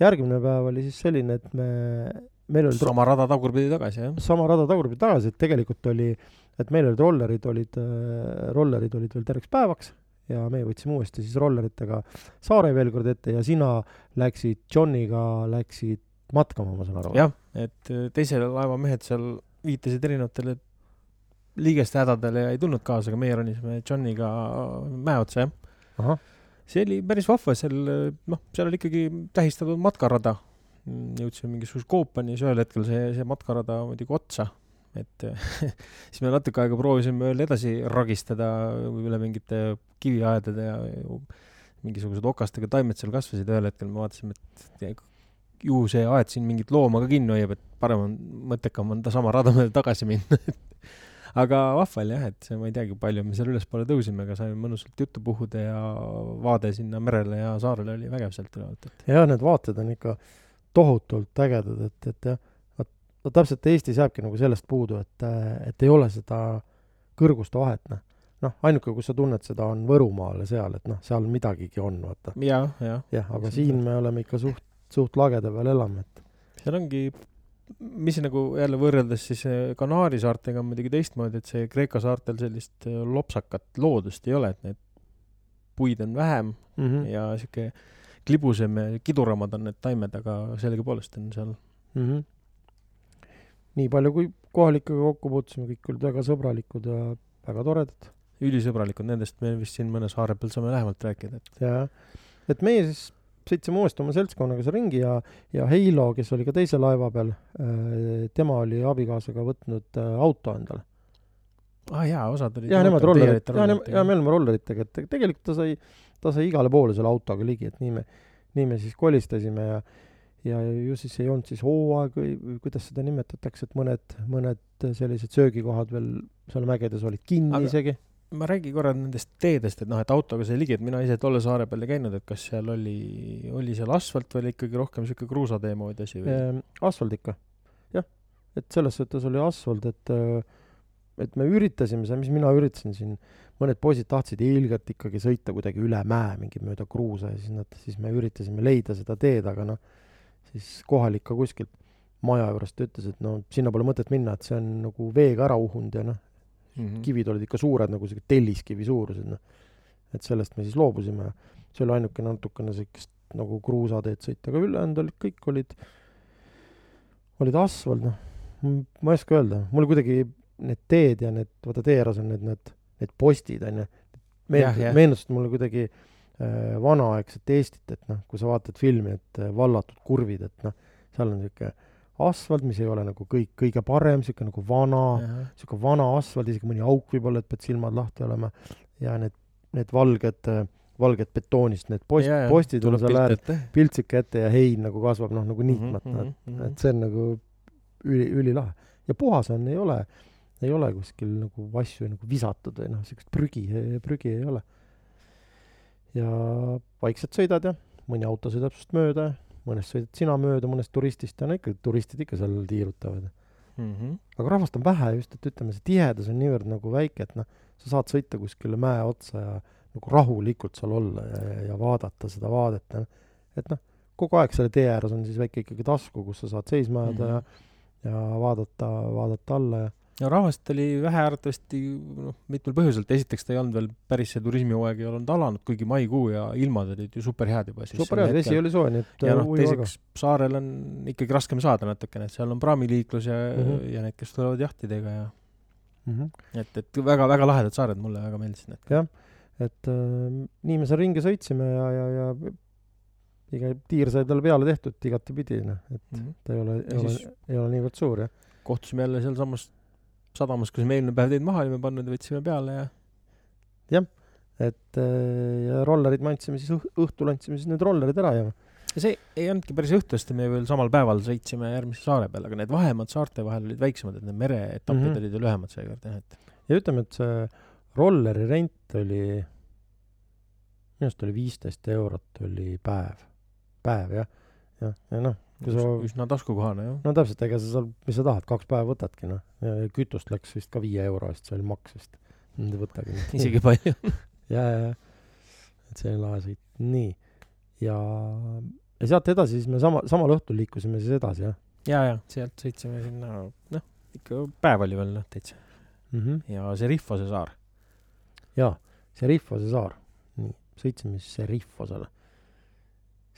järgmine päev oli siis selline, et me, meil olid ro- sama rada tagurpidi tagasi, jah. sama rada tagurpidi tagasi, et tegelikult oli, et meil olid rollerid olid, rollerid olid veel terveks päevaks ja me võtsime uuesti siis rolleritega saare veel kord ette ja sina läksid Johniga, läksid matkama, ma saan aru. jah, et äh, teise laeva mehed seal viitasid erinevatele liigeste hädadele ja ei tulnud kaasa, aga meie ronisime Johniga mäe otsa, jah. see oli päris vahva, seal noh, seal oli ikkagi tähistatud matkarada. jõudsime mingisuguse koopani, siis ühel hetkel see, see matkarada muidugi otsa. et siis me natuke aega proovisime veel edasi ragistada üle mingite kiviaedade ja mingisugused okastega taimed seal kasvasid, ühel hetkel me vaatasime, et ju see aed siin mingit looma ka kinni hoiab, et parem on, mõttekam on ta sama rada mööda tagasi minna aga vahval jah, et ma ei teagi, palju me seal ülespoole tõusime, aga saime mõnusalt juttu puhuda ja vaade sinna merele ja saarele oli vägev sealt ülevalt, et. jah, need vaated on ikka tohutult ägedad, et, et jah, vot, no täpselt Eestis jääbki nagu sellest puudu, et, et ei ole seda kõrguste vahet, noh noh, ainuke, kus sa tunned seda, on Võrumaal ja seal, et noh, seal midagigi on, vaata. jah, jah. jah, aga siin me oleme ikka suht, suht lageda peal elame, et. seal ongi, mis nagu jälle võrreldes siis eh, Kanaari saartega on muidugi teistmoodi, et see Kreeka saartel sellist eh, lopsakat loodust ei ole, et need puid on vähem mm -hmm. ja sihuke klibusem ja kiduramad on need taimed, aga sellegipoolest on seal mm. -hmm. nii palju, kui kohalikega kokku puutusime, kõik olid väga sõbralikud ja väga toredad ülisõbralikud, nendest me vist siin mõne saare peal saame lähemalt rääkida, et. jah, et meie siis sõitsime uuesti oma seltskonnaga seal ringi ja, ja Heilo, kes oli ka teise laeva peal, äh, tema oli abikaasaga võtnud äh, auto endale. aa ah, jaa, osad olid. jah, nemad rollerid, jaa, ja me olime rolleritega, et tegelikult ta sai, ta sai igale poole selle autoga ligi, et nii me, nii me siis kolistasime ja ja ju siis ei olnud siis hooaeg või, või kuidas seda nimetatakse, et mõned, mõned sellised söögikohad veel seal mägedes olid kinni Aga... isegi ma räägin korra nendest teedest, et noh, et autoga sai ligi, et mina ise tolle saare peal ei käinud, et kas seal oli, oli seal asfalt või oli ikkagi rohkem niisugune kruusatee moodi asi või ehm,? asfalt ikka, jah. et selles suhtes oli asfalt, et et me üritasime seal, mis mina üritasin siin, mõned poisid tahtsid ilgelt ikkagi sõita kuidagi üle mäe mingi mööda kruusa ja siis nad, siis me üritasime leida seda teed, aga noh, siis kohalik ka kuskilt maja juurest ütles, et no sinna pole mõtet minna, et see on nagu veega ära uhunud ja noh, mm. -hmm. kivid olid ikka suured, nagu sihuke telliskivi suurused, noh. et sellest me siis loobusime. see oli ainuke natukene siukest nagu kruusateed sõita, aga ülejäänud olid, kõik olid, olid asfalt, noh. ma ei oska öelda, mul kuidagi need teed ja need, vaata tee ääres on need, need, need postid, on ju. meenutasid, meenutasid mulle kuidagi äh, vanaaegset Eestit, et noh, kui sa vaatad filmi, et äh, vallatud kurvid, et noh, seal on niisugune asfalt, mis ei ole nagu kõik kõige parem, niisugune nagu vana, niisugune vana asfalt, isegi mõni auk võib-olla, et pead silmad lahti olema, ja need, need valged, valged betoonist, need post, postid on seal ääres, piltsike ette ja hein nagu kasvab noh, nagu niitmata. mm, -hmm, et, -hmm. et see on nagu üli, ülilahe. ja puhas on, ei ole, ei ole kuskil nagu asju nagu visatud või noh, niisugust prügi, prügi ei ole. ja vaikselt sõidad ja mõni auto sõidab sinust mööda. ja mõnest sõidad sina mööda, mõnest turistist ja no ikka, turistid ikka seal tiirutavad mm. -hmm. aga rahvast on vähe just, et ütleme, see tihedus on niivõrd nagu väike, et noh, sa saad sõita kuskile mäe otsa ja nagu rahulikult seal olla ja, ja, ja vaadata seda vaadet ja noh, et noh, kogu aeg selle tee ääres on siis väike ikkagi tasku, kus sa saad seisma jääda mm -hmm. ja, ja vaadata, vaadata alla ja no rahvast oli vähe arvatavasti noh, mitmel põhjuselt, esiteks ta ei olnud veel päris see turismihooaeg ei olnud alanud, kuigi maikuu ja ilmad olid ju superhead juba siis. superhead, vesi oli soe, nii et ja noh, teiseks saarel on ikkagi raskem saada natukene, et seal on praamiliiklus ja mm, -hmm. ja need, kes tulevad jahtidega ja mm -hmm. et, et väga-väga lahedad saared, mulle väga meeldisid need. jah, et äh, nii me seal ringi sõitsime ja, ja, ja iga tiir sai talle peale tehtud igatepidi, noh, et mm -hmm. ta ei ole, ei ole, ei ole niivõrd suur, jah. kohtusime jälle sealsamas sadamas, kus me eelmine päev teid maha olime pannud ja võtsime peale ja jah, et äh, ja rollerid me andsime siis õh-, õhtul andsime siis need rollerid ära ja ja see ei olnudki päris õhtu, sest me veel samal päeval sõitsime järgmise saare peale, aga need vahemaad saarte vahel olid väiksemad, et need mereetapid mm -hmm. olid ju lühemad seekord jah, et ja ütleme, et see rolleri rent oli, minu arust oli viisteist eurot oli päev, päev jah, jah, ja noh kui sa üsna taskukohane, jah. no täpselt, ega sa seal, mis sa tahad, kaks päeva võtadki, noh. kütust läks vist ka viie euro eest, see oli maks vist. ei võtagi. isegi palju ja, ja, ja. et see oli lahe sõit. nii. ja, ja sealt edasi siis me sama, samal õhtul liikusime siis edasi, jah? ja, ja sealt sõitsime sinna, noh, ikka päev oli veel, noh, täitsa mm. -hmm. ja Seriffose saar. jaa, Seriffose saar. nii, sõitsime siis Seriffosele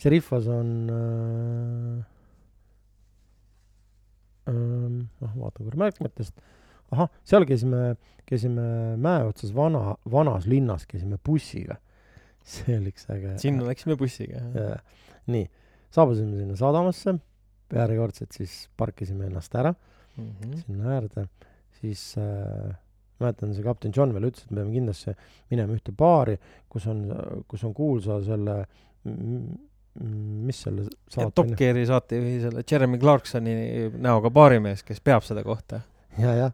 Serifos on äh, korra märkmetest, ahah, seal käisime, käisime mäe otsas vana, vanas linnas käisime bussiga. see oli üks äge. sinna läksime bussiga, nii, saabusime sinna sadamasse, järjekordselt siis parkisime ennast ära mm -hmm. sinna äärde siis äh, mäletan, see kapten John veel ütles, et me peame kindlasti minema ühte baari, kus on, kus on kuulsa selle mis selle saate Top Geari saatejuhi selle Jeremy Clarksoni näoga baarimees, kes peab seda kohta.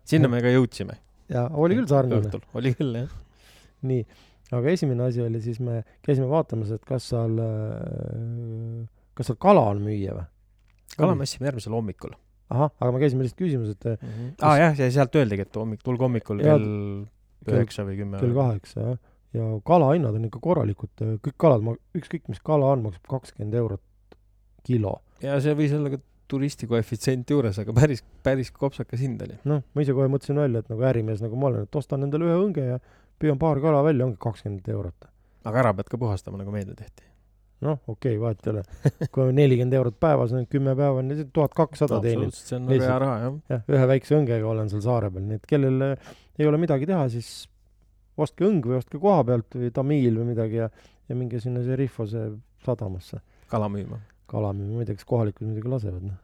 sinna me ka jõudsime. ja oli küll sarnane. oli küll, jah. nii, aga esimene asi oli siis me käisime vaatamas, et kas seal, äh, kas seal kala on müüa või? kala me ostsime järgmisel hommikul. ahah, aga me käisime lihtsalt küsimas, et mm -hmm. kas... aa ah, jah, ja sealt öeldigi, et hommik, tulge hommikul kell üheksa või kümme. kell kaheksa, jah. Ja kalahinnad on ikka korralikud, kõik kalad, ükskõik mis kala on, maksab kakskümmend eurot kilo. ja see võis olla ka turisti koefitsient juures, aga päris, päris kopsakas hind oli. noh, ma ise kohe mõtlesin välja, et nagu ärimees, nagu ma olen, et ostan endale ühe õnge ja püüan paar kala välja, ongi kakskümmend eurot. aga ära pead ka puhastama, nagu meelde tehti noh, okei okay,, vahet ei ole. kui on nelikümmend eurot päevas, kümme päeva on tuhat kakssada teenib. see on väga hea raha, jah. jah, ühe väikse õngega olen seal saare peal, nii et kellel ei ole midagi teha, siis ostke õng või ostke koha pealt või tamiil või midagi ja, ja minge sinna Serifose sadamasse. kala müüma. kala müüma, ma ei tea, kas kohalikud muidugi lasevad, noh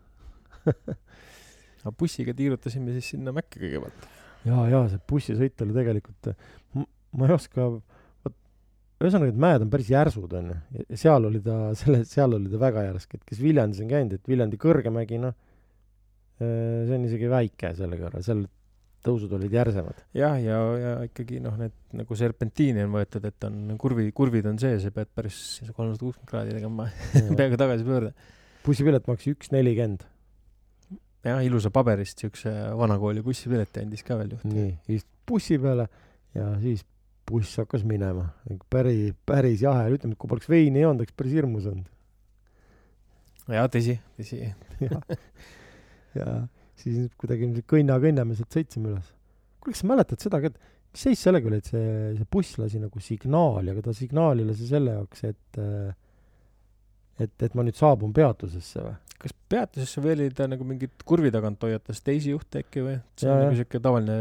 aga bussiga tiirutasime siis sinna Mäkke kõigepealt. ja, ja see bussisõit oli tegelikult, ma ei oska ühesõnaga, et mäed on päris järsud, on ju, ja seal oli ta, selle, seal oli ta väga järsk, et kes Viljandis on käinud, et Viljandi kõrgemägi, noh, see on isegi väike selle kõrval, seal tõusud olid järsemad. jah, ja, ja ikkagi noh, need nagu serpentiini on võetud, et on kurvi, kurvid on sees ja pead päris kolmsada kuuskümmend kraadi tegema peaaegu tagasipöörde. bussipilet maksis üks nelikümmend. jah, ilusa paberist siukse vanakooli bussipileti andis ka veel juht. nii, istud bussi peale ja siis buss hakkas minema. päris, päris jahe, ütleme, et kui poleks veini joonud, oleks päris hirmus olnud. jaa, tõsi, tõsi ja, ja siis kuidagi kõnna-kõnna me sealt sõitsime üles. kuule, kas sa mäletad seda ka, et mis seis sellega oli, et see, see buss lasi nagu signaali, aga ta signaali lasi selle jaoks, et et, et ma nüüd saabun peatusesse või? kas peatusesse või oli ta nagu mingit kurvi tagant hoiatas teisi juhte äkki või? see on ja, nagu siuke tavaline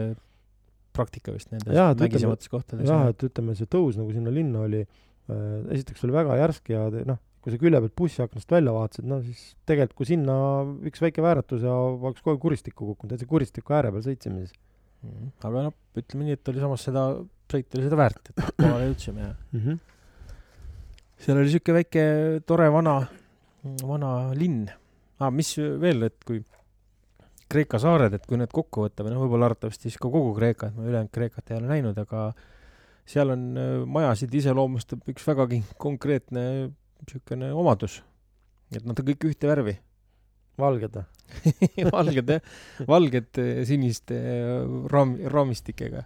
praktika vist nendes mägisemates kohtades. jah, et ütleme, see tõus nagu sinna linna oli äh,, esiteks oli väga järsk ja noh, kui sa külje pealt bussiaknast välja vaatasid, no siis tegelikult kui sinna üks väike vääratus ja oleks kohe kuristikku kukkunud, täitsa kuristiku ääre peal sõitsime siis mm. -hmm. aga noh, ütleme nii, et oli samas seda, sõit oli seda väärt, et kohale jõudsime ja mm -hmm. seal oli niisugune väike tore vana, vana linn ah,. mis veel, et kui Kreeka saared, et kui need kokku võtta või noh, võib-olla arvatavasti siis ka kogu Kreeka, et ma ülejäänud Kreekat ei ole näinud, aga seal on äh, majasid iseloomustab üks vägagi konkreetne niisugune omadus. et nad on kõik ühte värvi. valged või valged jah, valged äh, siniste äh, raam, raamistikega.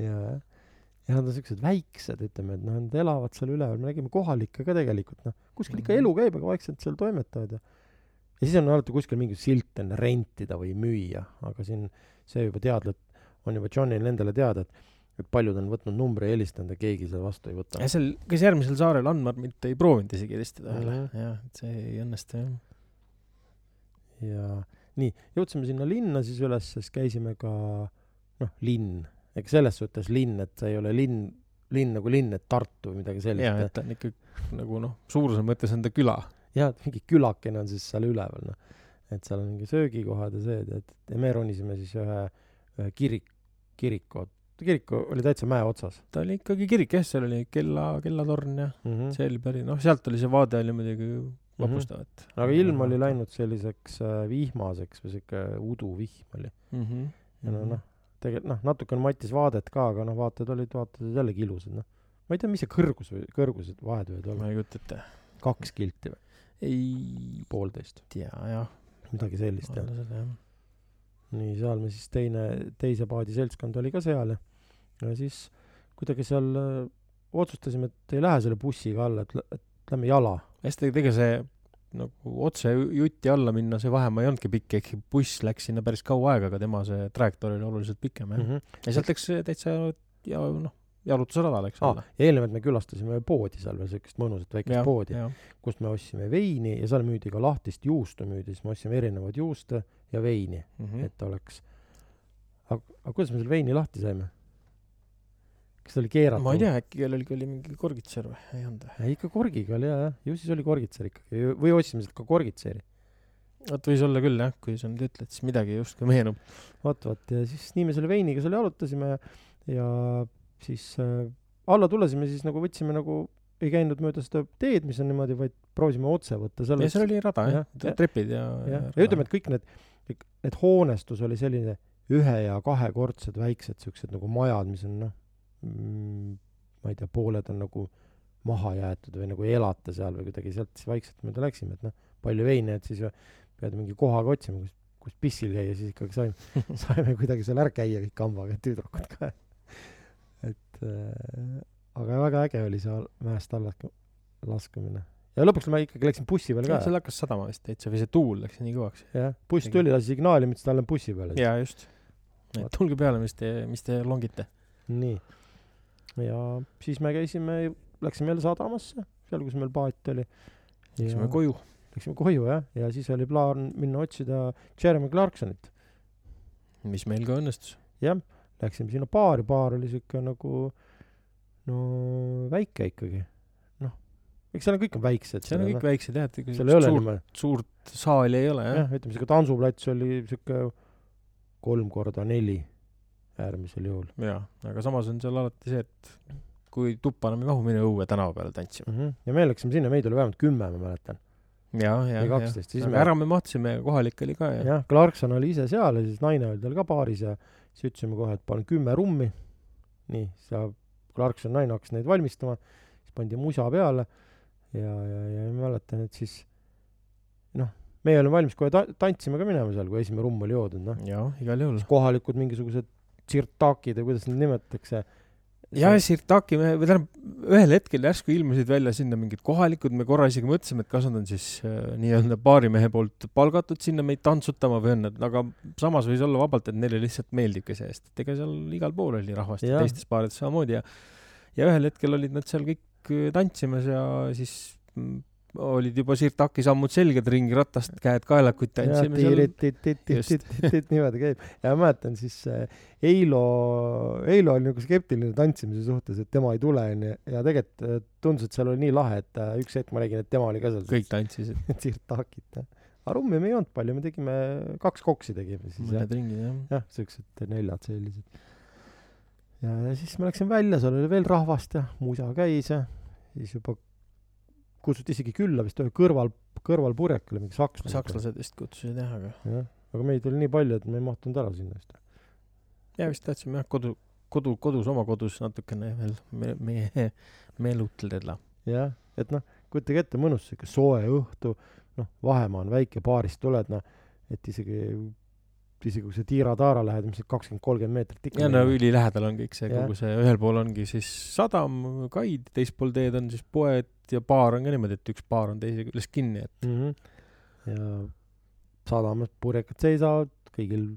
jaa, ja nad on siuksed väiksed, ütleme, et noh, nad elavad seal üleval, me nägime kohalikke ka tegelikult, noh, kuskil ikka mhm. elu käib, aga vaikselt seal toimetavad ja ja siis on alati kuskil mingi silt enne rentida või müüa, aga siin see juba teadlad, on juba Johnil endale teada, et et paljud on võtnud numbri ja helistanud ja keegi seda vastu ei võta. ja seal, kes järgmisel saarel arvan, et ei proovinud isegi helistada veel mm -hmm., jah, et see ei õnnestu, jah. ja nii, jõudsime sinna linna siis üles, siis käisime ka noh, linn, ega selles suhtes linn, et see ei ole linn, linn nagu linn, et Tartu või midagi sellist. jaa, et ta on ikka nagu noh, suuruse mõttes on ta küla jah, et mingi külakene on siis seal üleval, noh. et seal on mingi söögikohad ja see, et, ja me ronisime siis ühe, ühe kirik, kiriku, kirik oli täitsa mäe otsas. ta oli ikkagi kirik jah, seal oli kella, kellatorn ja mm -hmm. päris, noh, sealt oli see vaade oli muidugi vapustav, et. -hmm. aga ilm oli läinud selliseks äh, vihmaseks või sihuke uduvihm oli mm. -hmm. ja no noh, tegelikult noh, natukene matis vaadet ka, aga noh, vaated olid, vaated jällegi ilusad, noh. ma ei tea, mis see kõrgus või, kõrgused vahed võivad olla. ma ei kujuta ette. kaks kilti või? ei poolteist. tea, jah. midagi sellist, jah. Nii, seal me siis teine, teise paadi seltskond oli ka seal ja, ja siis kuidagi seal äh, otsustasime, et ei lähe selle bussiga alla, et, et lähme jala. hästi, ega see nagu otse jutti alla minna, see vahemaa ei olnudki pikk, ehkki buss läks sinna päris kaua aega, aga tema see trajektoor oli oluliselt pikem, jah mm. -hmm. ja sealt läks täitsa ja noh, jalutusradal, eks ole ah,. eelnevalt me külastasime poodi seal veel, siukest mõnusat väikest ja, poodi, kust me ostsime veini ja seal müüdi ka lahtist juustu müüdi, siis me ostsime erinevaid juuste ja veini mm, -hmm. et oleks. aga, aga kuidas me selle veini lahti saime? kas ta oli keeratud? ma ei tea, äkki kellelgi oli mingi korgitser või, ei olnud või? ikka korgiga oli jah, jah, ju siis oli korgitser ikkagi või ostsime sealt ka korgitseri vot võis olla küll jah, kui sa nüüd ütled, siis midagi justkui meenub. vot, vot ja siis nii me selle veiniga seal jalutasime ja siis äh, alla tulesime, siis nagu võtsime nagu, ei käinud mööda seda teed, mis on niimoodi, vaid proovisime otse võtta ja seal oli rada jah ja, trepid ja. jah, ja ütleme, et kõik need, need hoonestus oli selline ühe- ja kahekordsed väiksed siuksed nagu majad, mis on noh mm,, ma ei tea, pooled on nagu maha jäetud või nagu ei elata seal või kuidagi sealt siis vaikselt mööda läksime, et noh, palju veini, et siis pead mingi kohaga otsima, kus, kus pissil käia, siis ikkagi saime, saime kuidagi seal ära käia kõik kambaga, tüdrukud ka. et äh, aga väga äge oli see mäest alla laskumine. Ja lõpuks ma ikkagi läksin bussi peale ka. seal hakkas sadama vist täitsa või see tuul läks nii kõvaks. jah, buss tuli, lasi signaali, ma ütlesin talle bussi peale. jaa, just. Tulge peale, mis te, mis te longite. nii. ja siis me käisime, läksime jälle sadamasse, seal, kus meil paat oli. Läksime koju. Läksime koju jah, ja siis oli plaan minna otsida Jeremy Clarksonit. mis meil ka õnnestus. jah, läksime sinna baari, baar oli siuke nagu no väike ikkagi. Eks seal on kõik on väiksed. seal on kõik väiksed jah, et ega suurt, niimoodi, suurt saali ei ole jah. jah, ütleme siuke tantsuplats oli siuke kolm korda neli äärmisel juhul jaa, aga samas on seal alati see, et kui tuppa enam ei mahu, mine õue tänava peale tantsima. mm. -hmm. ja me läksime sinna, meid oli vähemalt kümme, ma mäletan. ja, ja, ja 12, siis, me- ära me mahtusime, kohalik oli ka ja, ja.. jah, Clarkson oli ise seal ja siis naine oli tal ka baaris ja siis ütlesime kohe, et panen kümme rummi. nii, sa, Clarkson naine hakkas neid valmistama, siis pandi musa peale ja, ja, ja ma mäletan, et siis noh, meie olime valmis kohe ta-, tantsima ka minema seal, kui esimene rumm oli joodud, noh. jaa, igal juhul. kohalikud mingisugused tsirtakid või kuidas neid nimetatakse. ja Sirtaki me, või tähendab, ühel hetkel järsku ilmusid välja sinna mingid kohalikud, me korra isegi mõtlesime, et kas nad on siis äh, nii-öelda baarimehe poolt palgatud sinna meid tantsutama või on nad, aga samas võis olla vabalt, et neile lihtsalt meeldibki see, sest et ega seal igal pool oli rahvast ja Jah. teistes baarides samamoodi ja ja ühel hetkel olid nad seal kõik äh, tantsimas ja siis mm, olid juba Sirtaki sammud selged ringi ratast, käed kaelakuid tantsime seal. niimoodi käib. ja ma mäletan siis äh, Eilo, Eilo oli nagu skeptiline tantsimise suhtes, et tema ei tule onju ja tegelikult äh, tundus, et seal oli nii lahe, et üks hetk ma nägin, et tema oli ka seal kõik tantsisid, tsirtakit jah. aga rummi me ei joonud palju, me tegime kaks koksi tegime siis mõned ringid jah. jah, siuksed neljad sellised. ja, siis ma läksin välja, seal oli veel rahvast ja musa käis ja siis juba kutsuti isegi külla vist ühe kõrval, kõrvalpurjekale mingi sakslane. sakslased vist kutsusid jah, aga jah, aga meid oli nii palju, et me ei mahtunud ära sinna vist. ja vist tahtsime jah, kodu, kodu, kodus, oma kodus natukene veel me, meie meelutleda. jah, et noh, kujutage ette, mõnus siuke soe õhtu, noh, vahemaa on väike, baarist tuled, noh, et isegi, isegi kui sa tiira-taara lähed, mis kakskümmend, kolmkümmend meetrit ikka ja no ülilähedal on kõik see, kogu see, ühel pool ongi siis sadam, kaid, teisel pool teed on siis poed ja baar on ka niimoodi, et üks baar on teise küljes kinni, et mm. -hmm. ja sadamas purjekad seisavad, kõigil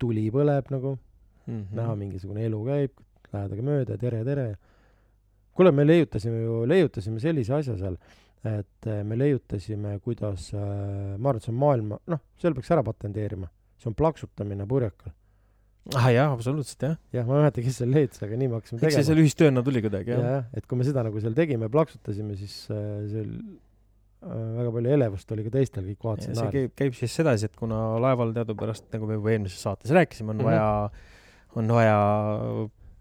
tuli põleb nagu mm mm., näha mingisugune elu käib, lähedagi mööda, tere, tere. kuule, me leiutasime ju, leiutasime sellise asja seal, et eh, me leiutasime, kuidas äh,, ma arvan, et see on maailma, noh, selle peaks ära patenteerima. See on plaksutamine purjekal. ah jaa, absoluutselt jah. jah, ma ei mäleta, kes selle leiutas, aga nii me hakkasime eks see seal tegema. ühistööna tuli kuidagi jah jah ja., et kui me seda nagu seal tegime, plaksutasime, siis äh, seal äh, väga palju elevust oli ka teistel, kõik vaatasid see käib, käib siis sedasi, et kuna laeval teadupärast, nagu me juba eelmises saates rääkisime, on Mhm. vaja, on vaja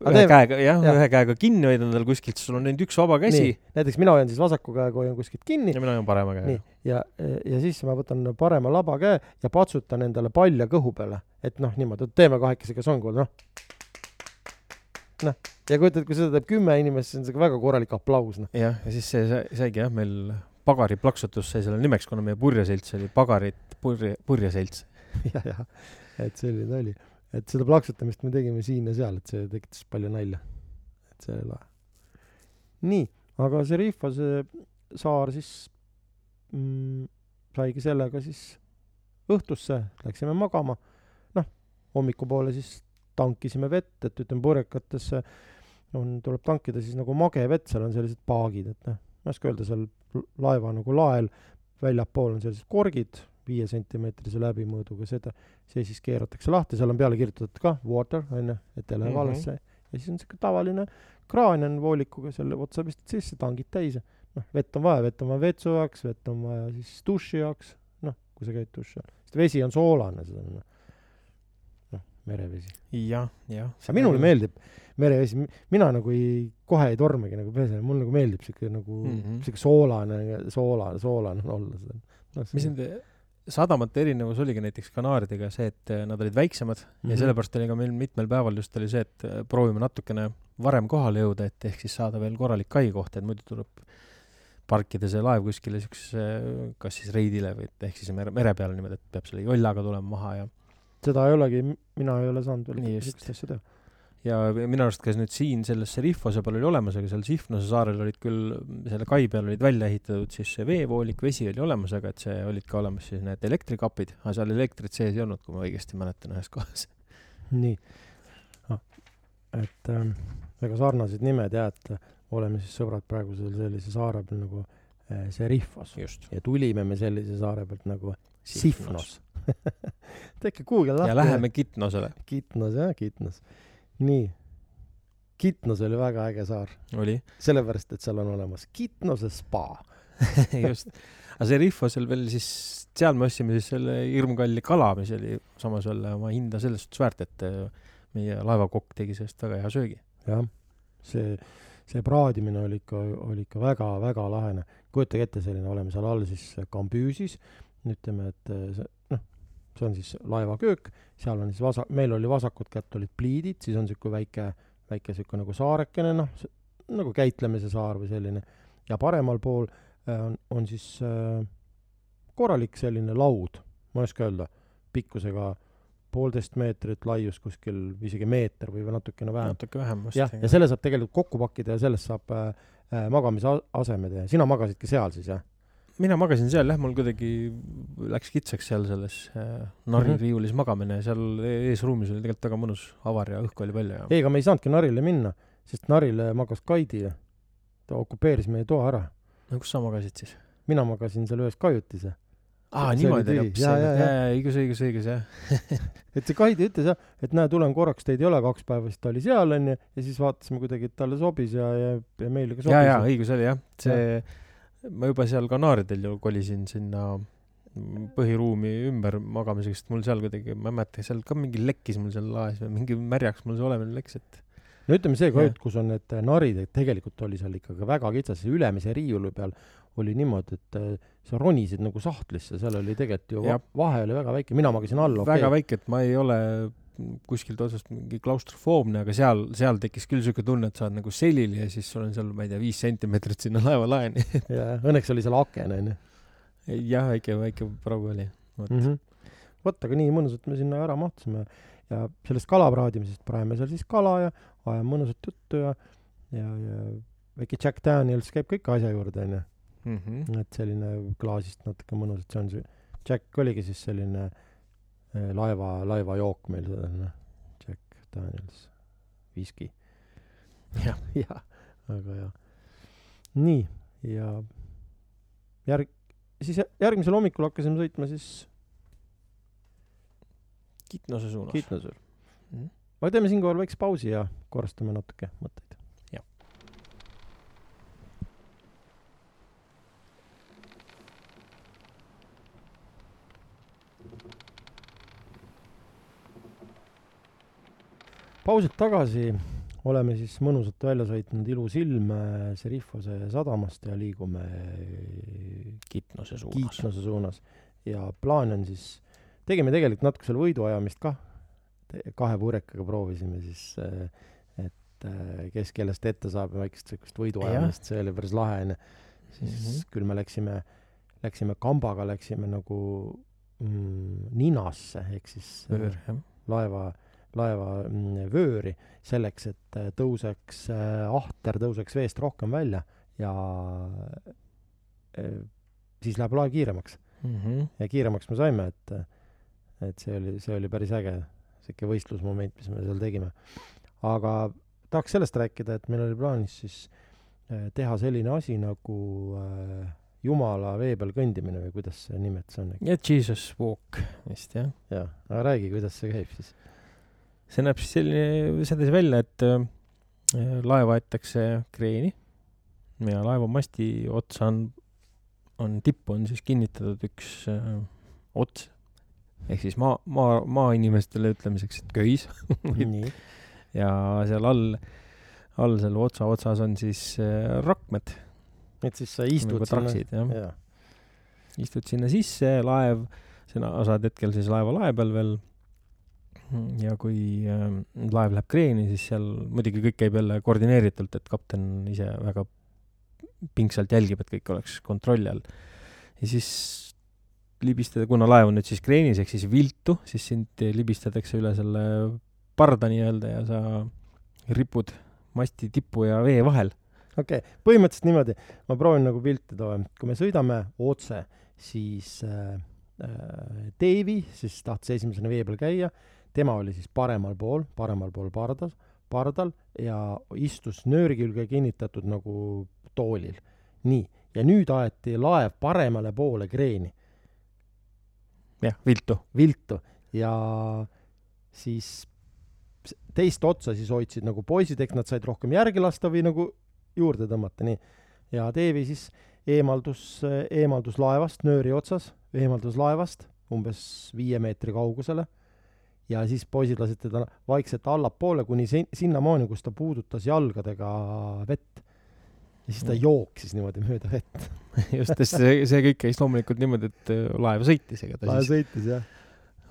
ühe teeme- käega, jah jah. ja., ühe käega kinni hoida endal kuskilt, sul on ainult üks vaba käsi näiteks mina hoian siis vasaku käega, hoian kuskilt kinni ja mina hoian parema käega., ja, ja siis ma võtan parema laba käe ja patsutan endale palja kõhu peale, et noh, niimoodi, teeme kahekesi, kas on kuulda, noh. noh, ja kujutad, kui seda teeb kümme inimest, siis on see väga korralik aplaus, noh. jah, ja siis see sai- saigi jah, meil pagari plaksutus sai selle nimeks, kuna meie purjeselts oli pagarit purje, purjeselts. ja, ja, et selline oli. Et seda plaksutamist me tegime siin ja seal, et see tekitas palju nalja. et see oli lahe. nii, aga see Rifa, see saar siis mm, saigi sellega siis õhtusse, läksime magama. noh, hommikupoole siis tankisime vett, et ütleme purjekatesse on, tuleb tankida siis nagu magevett, seal on sellised paagid, et noh, ma ei oska öelda, seal laeva nagu lael väljapool on sellised korgid viie sentimeetrise läbimõõduga, seda, see siis keeratakse lahti, seal on peale kirjutatud ka water onju, et ei lähe Mhm. valesse ja siis on siuke tavaline kraan on voolikuga selle otsa pistad sisse, tangid täis ja noh, vett on vaja, vett on vaja vetsu jaoks, vett on vaja siis duši jaoks, noh, kui sa käid duši all. sest vesi on soolane, see on noh, merevesi. jah, jah. aga minule. meeldib merevesi, mina nagu ei, kohe ei tormagi nagu pesen, mulle nagu meeldib siuke nagu mm. -hmm. siuke soolane, soolane, soolane on olla seda no,. mis nende sadamate erinevus oligi näiteks Kanaaridega see, et äh, nad olid väiksemad mm -hmm. ja Mhm. sellepärast oli ka meil mitmel päeval just oli see, et äh, proovime natukene varem kohale jõuda, et ehk siis saada veel korralik kai koht, et muidu tuleb parkida see laev kuskile siuksesse, kas siis reidile või et ehk siis mere, mere peale niimoodi, et peab selle jollaga tulema maha ja seda ei olegi, mina ei ole saanud veel Nii just. siukest asja teha. Ja minu arust ka nüüd siin selles Serifose peal oli olemas, aga seal Sihvnose saarel olid küll, selle kai peal olid välja ehitatud siis see veevoolik, vesi oli olemas, aga et see olid ka olemas siis need elektrikapid, aga seal elektrit sees ei olnud, kui ma õigesti mäletan ühes kohas. nii ah,. et ähm, väga sarnased nimed jah, et oleme siis sõbrad praegu seal sellise saare peal nagu äh, Serifos just. ja tulime me sellise saare pealt nagu Sifnos. tehke kuhugi lahti. ja läheme Kitnosele. Kitnos jah, Kitnos. nii. Kitnos oli väga äge saar, oli, sellepärast et seal on olemas Kitnose spa. just. aga Serifosel veel siis, seal me ostsime siis selle hirmkalli kala, mis oli samas jälle oma hinda selles suhtes väärt, et äh, meie laevakokk tegi sellest väga hea söögi. jah, see, see praadimine oli ikka, oli ikka väga-väga lahene. kujutage ette, selline, oleme seal all siis kambüüsis, ütleme, et eh, see, on siis laevaköök, seal on siis vasa-, meil oli vasakut kätt olid pliidid, siis on niisugune väike, väike niisugune nagu saarekene, noh, nagu käitlemise saar või selline, ja paremal pool eh, on, on siis äh, korralik selline laud, ma ei oska öelda, pikkusega poolteist meetrit, laius kuskil isegi meeter või natukene vähem. natuke vähem vast. jah, ja selle saab tegelikult kokku pakkida ja sellest saab äh, äh, magamisasemed ja sina magasidki seal siis jah? Mina magasin seal jah, mul kuidagi läks kitsaks seal selles äh, naririiulis Mhm. magamine, seal eesruumis oli tegelikult väga mõnus avar ja õhku oli palju ja ei, ega me ei saanudki Narile minna, sest Narile magas Kaidi ja ta okupeeris meie toa ära. no kus sa magasid siis? mina magasin seal ühes kajutis ja aa, niimoodi hoopis, õigus, õigus, õigus, jah. et see Kaidi ütles jah, et näe, tulen korraks, teid ei ole kaks päeva, siis ta oli seal onju ja siis vaatasime kuidagi, et talle sobis ja, ja, ja meile ka jaa, jaa, sobis. õigus oli jah, see, ma juba seal Kanaaridel ju kolisin sinna põhiruumi ümber magamiseks, sest mul seal kuidagi, ma ei mäleta, seal ka mingi lekkis mul seal laes või mingi märjaks mul see olemine läks, et no ütleme, see Jah. kajut, kus on need narid, et tegelikult oli seal ikkagi väga kitsas, see ülemise riiuli peal oli niimoodi, et äh, sa ronisid nagu sahtlisse, seal oli tegelikult ju Jah. vahe oli väga väike, mina magasin all, väga okay.. väike, et ma ei ole kuskilt otsast mingi klaustrofoobne, aga seal, seal tekkis küll siuke tunne, et sa oled nagu selili ja siis sul on seal, ma ei tea, viis sentimeetrit sinna laevalaeni. ja õnneks oli seal aken onju jah, väike, väike pragu oli. vot mm. -hmm. vot, aga nii mõnusalt me sinna ära mahtusime ja sellest kala praadimisest praeme seal siis kala ja ajame mõnusat juttu ja, ja, ja väike Jack Daniels käib ka ikka asja juurde onju. -hmm. et selline klaasist natuke mõnusalt, see on see, Jack oligi siis selline eh, laeva, laivajook meil selline Jack Daniels viski. jah, jah, väga hea. nii, ja järg-, siis jä- järgmisel hommikul hakkasime sõitma siis Kitnose suunas. Kiitnosel Mhm. aga teeme siinkohal väikse pausi ja korrastame natuke mõtteid. Pausilt tagasi oleme siis mõnusalt välja sõitnud ilus ilm Serifose sadamast ja liigume Kitnose suunas. Kiitnose suunas ja plaan on siis, tegime tegelikult natuke seal võiduajamist ka, kahe purjekaga proovisime siis, et äh, kes kellest ette saab ja väikest siukest võiduajamist, see oli päris lahe onju. siis mm. -hmm. küll me läksime, läksime kambaga, läksime nagu mm, ninasse ehk siis jah. laeva, laeva mm, vööri selleks, et äh, tõuseks äh, ahter, tõuseks veest rohkem välja ja äh, siis läheb laev kiiremaks Mhm. ja kiiremaks me saime, et, et see oli, see oli päris äge, sihuke võistlusmoment, mis me seal tegime. aga tahaks sellest rääkida, et meil oli plaanis siis teha selline asi nagu äh, Jumala vee peal kõndimine või kuidas see nimetus on, ja Jesus Walk vist jah. jaa, aga räägi, kuidas see käib siis. See näeb siis selline, sedasi välja, et äh, laev aetakse kreeni. Ja laeva masti otsa on, on tippu on siis kinnitatud üks äh, ots. Ehk siis maa, maa, maainimestele ütlemiseks, et köis. Ja seal all, all selle otsa otsas on siis äh, rakmed, et siis sa istud nagu traksid jah. Ja., jah, istud sinna sisse, laev, sina asad hetkel siis laeva lae peal veel. Ja kui äh, laev läheb kreeni, siis seal muidugi kõik käib jälle koordineeritult, et kapten ise väga pingsalt jälgib, et kõik oleks kontrolli all. ja siis libistada, kuna laev on nüüd siis kreenis ehk siis viltu, siis sind libistatakse üle selle parda nii-öelda ja sa ripud masti tipu ja vee vahel. okei okay., põhimõtteliselt niimoodi, ma proovin nagu pilti tuua, kui me sõidame otse, siis äh, äh, Davy siis tahtis esimesena vee peal käia, tema oli siis paremal pool, paremal pool pardas, pardal ja istus nööri külge kinnitatud nagu toolil. nii, ja nüüd aeti laev paremale poole kreeni, jah, viltu. viltu ja siis teist otsa siis hoidsid nagu poisid, eks nad said rohkem järgi lasta või nagu juurde tõmmata, nii. ja Deevi siis eemaldus, eemaldus laevast nööri otsas, eemaldus laevast umbes viie meetri kaugusele ja siis poisid lasid teda vaikselt allapoole kuni sin-, sinnamaani, kus ta puudutas jalgadega vett. ja siis ta jooksis niimoodi mööda vett. just, sest see, see kõik käis loomulikult niimoodi, et äh, laev sõitis, ega ta laev siis sõitis jah.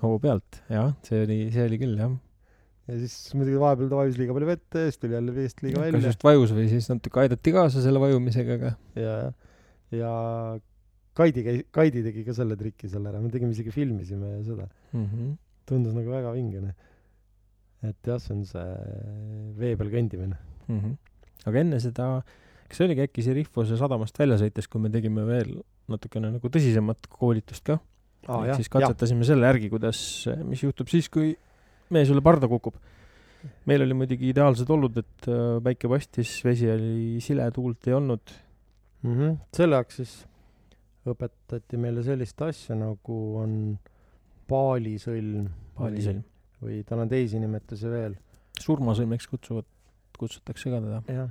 hoo pealt, jah, see oli, see oli küll jah. ja siis muidugi vahepeal ta vajus liiga palju vette ja siis tuli jälle veest liiga kas välja. just vajus või siis natuke aidati kaasa selle vajumisega, aga ja, ja Kaidi käis, Kaidi tegi ka selle triki seal ära, me tegime isegi, filmisime seda. mm. -hmm. Tundus nagu väga vingene. et jah, see on see vee peal kõndimine. Mm -hmm. aga enne seda, kas see oligi äkki see Rihvose sadamast välja sõites, kui me tegime veel natukene nagu tõsisemat koolitust ka Ehk jah, siis jah, katsetasime selle järgi, kuidas, mis juhtub siis, kui mees üle parda kukub. meil oli muidugi ideaalsed olud, et äh, päike paistis, vesi oli sile, tuult ei olnud. mm -hmm. selle jaoks siis õpetati meile sellist asja nagu on paalisõlm. paalisõlm. või tal on teisi nimetusi veel. surmasõlmeks kutsuvad, kutsutakse ka teda. jah,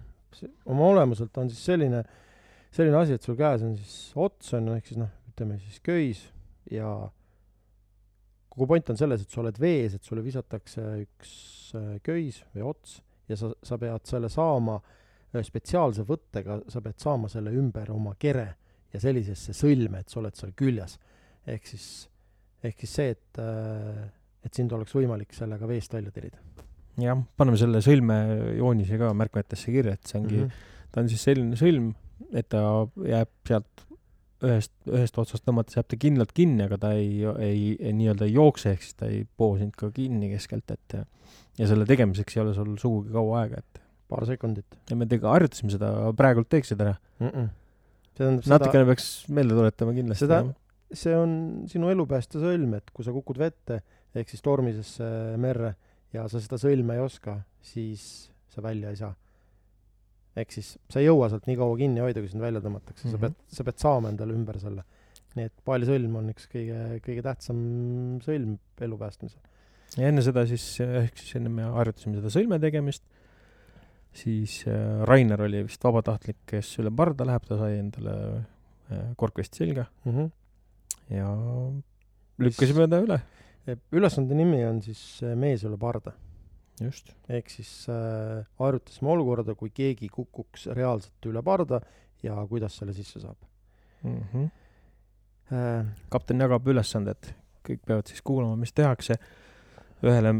oma olemuselt on siis selline, selline asi, et sul käes on siis ots on ehk siis noh, ütleme siis köis ja kogu point on selles, et sa oled vees, et sulle visatakse üks äh, köis või ots ja sa, sa pead selle saama ühe spetsiaalse võttega, sa pead saama selle ümber oma kere ja sellisesse sõlme, et sa oled seal küljes. ehk siis, ehk siis see, et, et sind oleks võimalik sellega veest välja tirida jah, paneme selle sõlme joonise ka märkmetesse kirja, et see ongi mm, -hmm. ta on siis selline sõlm, et ta jääb sealt ühest, ühest otsast tõmmates jääb ta kindlalt kinni, aga ta ei, ei, ei nii-öelda ei jookse, ehk siis ta ei poo sind ka kinni keskelt, et ja selle tegemiseks ei ole sul sugugi kaua aega, et paar sekundit ja me tega harjutasime seda, praegult teeks seda ära. mm. -mm. see tähendab seda, natukene peaks meelde tuletama kindlasti. Seda- see on sinu elupääste sõlm, et kui sa kukud vette ehk siis tormisesse merre ja sa seda sõlme ei oska, siis sa välja ei saa. ehk siis sa ei jõua sealt nii kaua kinni hoida, kui sind välja tõmmatakse mm, -hmm. sa Mhm. pead, sa pead saama endale ümber selle. nii et paalisõlm on üks kõige, kõige tähtsam sõlm elu päästmisel. ja enne seda siis, ehk siis enne me harjutasime seda sõlme tegemist, siis äh, Rainer oli vist vabatahtlik, kes üle parda läheb, ta sai endale äh, korkvest selga Mm -hmm. Ja lükkasime ta üle. ülesande nimi on siis äh, Mees üle parda. just. ehk siis äh, harjutasime olukorda, kui keegi kukuks reaalselt üle parda ja kuidas selle sisse saab Mm -hmm. äh,. kapten jagab ülesanded, kõik peavad siis kuulama, mis tehakse. ühele,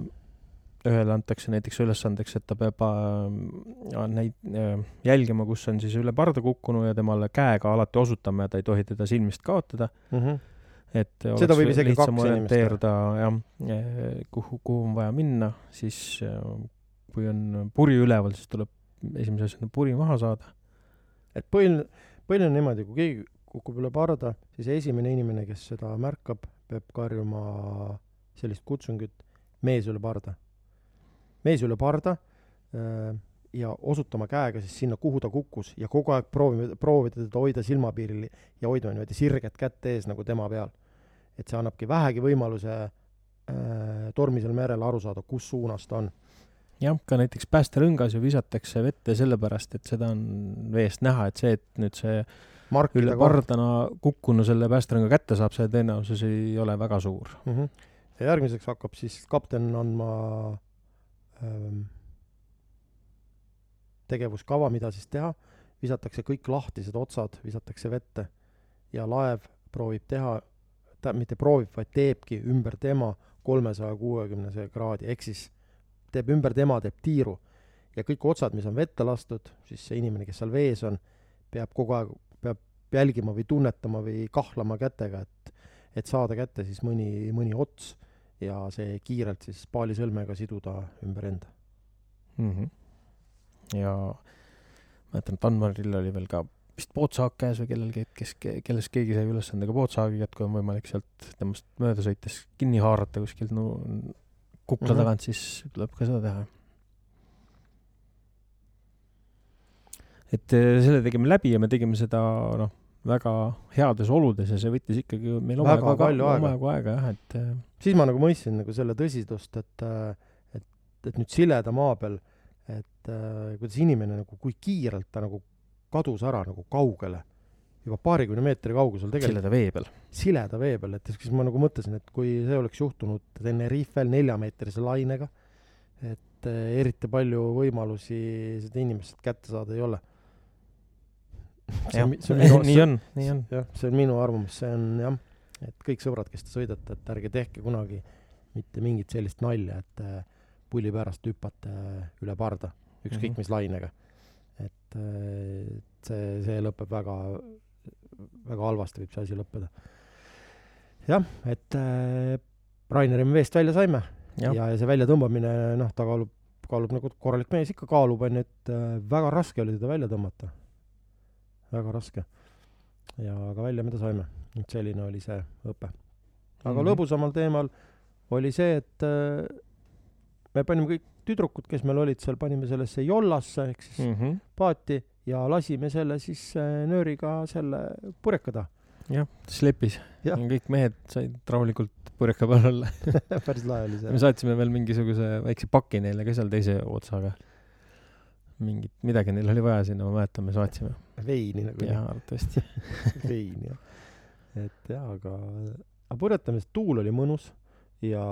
ühele antakse näiteks ülesandeks, et ta peab äh, neid äh, jälgima, kus on siis üle parda kukkunud ja temale käega alati osutama ja ta ei tohi teda silmist kaotada, Mm -hmm. Et Seda võib isegi kaks inimest orienteeruda jah, kuhu, kuhu on vaja minna, siis äh, kui on puri üleval, siis tuleb esimese asjana puri maha saada. et põhiline, põhiline on niimoodi, kui keegi kukub üle parda, siis esimene inimene, kes seda märkab, peab karjuma sellist kutsungit mees üle parda. mees üle parda äh, ja osutama käega siis sinna, kuhu ta kukkus ja kogu aeg proovime, proovida teda hoida silmapiiril ja hoidma niimoodi sirget kätt ees nagu tema peal. Et see annabki vähegi võimaluse äh, tormisel merel aru saada, kus suunas ta on. jah, ka näiteks päästerõngas ju visatakse vette sellepärast, et seda on veest näha, et see, et nüüd see markida üle pardana kukkunu selle päästerõnga kätte saab, see tõenäosus ei ole väga suur. mm. -hmm. ja järgmiseks hakkab siis kapten andma ähm, tegevuskava, mida siis teha, visatakse kõik lahtised otsad, visatakse vette ja laev proovib teha, ta mitte proovib, vaid teebki ümber tema kolmesaja kuuekümnese kraadi, ehk siis teeb ümber tema, teeb tiiru. ja kõik otsad, mis on vette lastud, siis see inimene, kes seal vees on, peab kogu aeg, peab jälgima või tunnetama või kahlama kätega, et et saada kätte siis mõni, mõni ots ja see kiirelt siis paalisõlmega siduda ümber enda. mm. -hmm. ja mäletan, et Anmaril oli veel ka vist poodsaak käes või kellelgi, kes, kellest keegi sai ülesandega poodsaagi kätte, kui on võimalik sealt temast mööda sõites kinni haarata kuskilt no kukla Mhm. tagant, siis tuleb ka seda teha. et eh, selle tegime läbi ja me tegime seda noh, väga heades oludes ja see võttis ikkagi meil omajagu aega. omajagu aega jah, et eh, siis ma nagu mõistsin nagu selle tõsidust, et äh, et, et nüüd sileda maa peal, et kuidas inimene nagu, kui kiirelt ta nagu kadus ära nagu kaugele, juba paarikümne meetri kaugusel tegelikult sileda vee peal. sileda vee peal, et siis ma nagu mõtlesin, et kui see oleks juhtunud Tenerifel neljameetrise lainega, et äh, eriti palju võimalusi seda inimest kätte saada ei ole. jah, nii on, nii on. jah, see on minu arvamus, see on jah, et kõik sõbrad, kes te sõidate, et ärge tehke kunagi mitte mingit sellist nalja, et äh, pulli pärast hüppate üle parda, ükskõik Mhm. mis lainega. Et äh, see, see lõpeb väga, väga halvasti võib see asi lõppeda. jah, et äh, Raineri me veest välja saime ja, jah, ja see väljatõmbamine, noh, ta kaalub, kaalub nagu korralik mees ikka kaalub, onju, et äh, väga raske oli teda välja tõmmata. väga raske. ja aga välja me ta saime. et selline oli see õpe. aga mm. -hmm. lõbusamal teemal oli see, et äh, me panime kõik tüdrukud, kes meil olid seal, panime sellesse jollasse ehk siis mm. mm. -hmm. paati ja lasime selle siis äh, nööriga selle purjeka taha. jah, slepis. Kõik mehed said rahulikult purjeka peal olla. päris lahe oli me see. saatsime veel mingisuguse väikse paki neile ka seal teise otsaga. mingit, midagi neil oli vaja sinna, ma mäletan, me saatsime. veini nagu. jah, arvatavasti. veini jah. et jaa, aga, aga purjetamisel tuul oli mõnus ja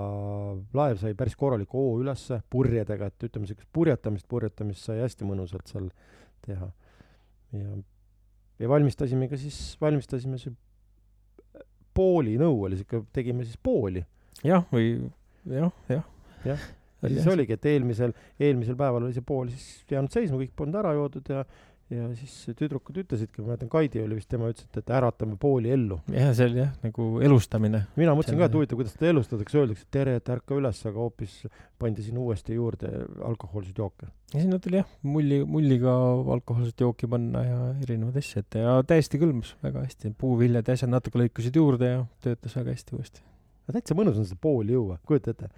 laev sai päris korraliku hoo ülesse purjedega, et ütleme siukest purjetamist, purjetamist sai hästi mõnusalt seal teha. ja, ja valmistasime ka siis, valmistasime see pooli nõu oli siuke, tegime siis pooli. jah, või jah, jah. Jah. ja siis oligi, et eelmisel, eelmisel päeval oli see pool siis jäänud seisma, kõik polnud ära joodud ja ja siis tüdrukud ütlesidki, ma mäletan, Kaidi oli vist, tema ütles, et, et äratame pooli ellu. jah, see oli jah, nagu elustamine. mina mõtlesin ka, et huvitav, kuidas seda elustatakse, öeldakse tere, et ärka üles, aga hoopis pandi sinna uuesti juurde alkohoolseid jooke. ja sinna tuli jah, mulli, mulliga alkohoolset jooki panna ja erinevaid asju ette ja täiesti kõlbas väga hästi. puuviljad ja asjad natuke lõikusid juurde ja töötas väga hästi uuesti. aga täitsa mõnus on seda pooli juua, kujuta ette,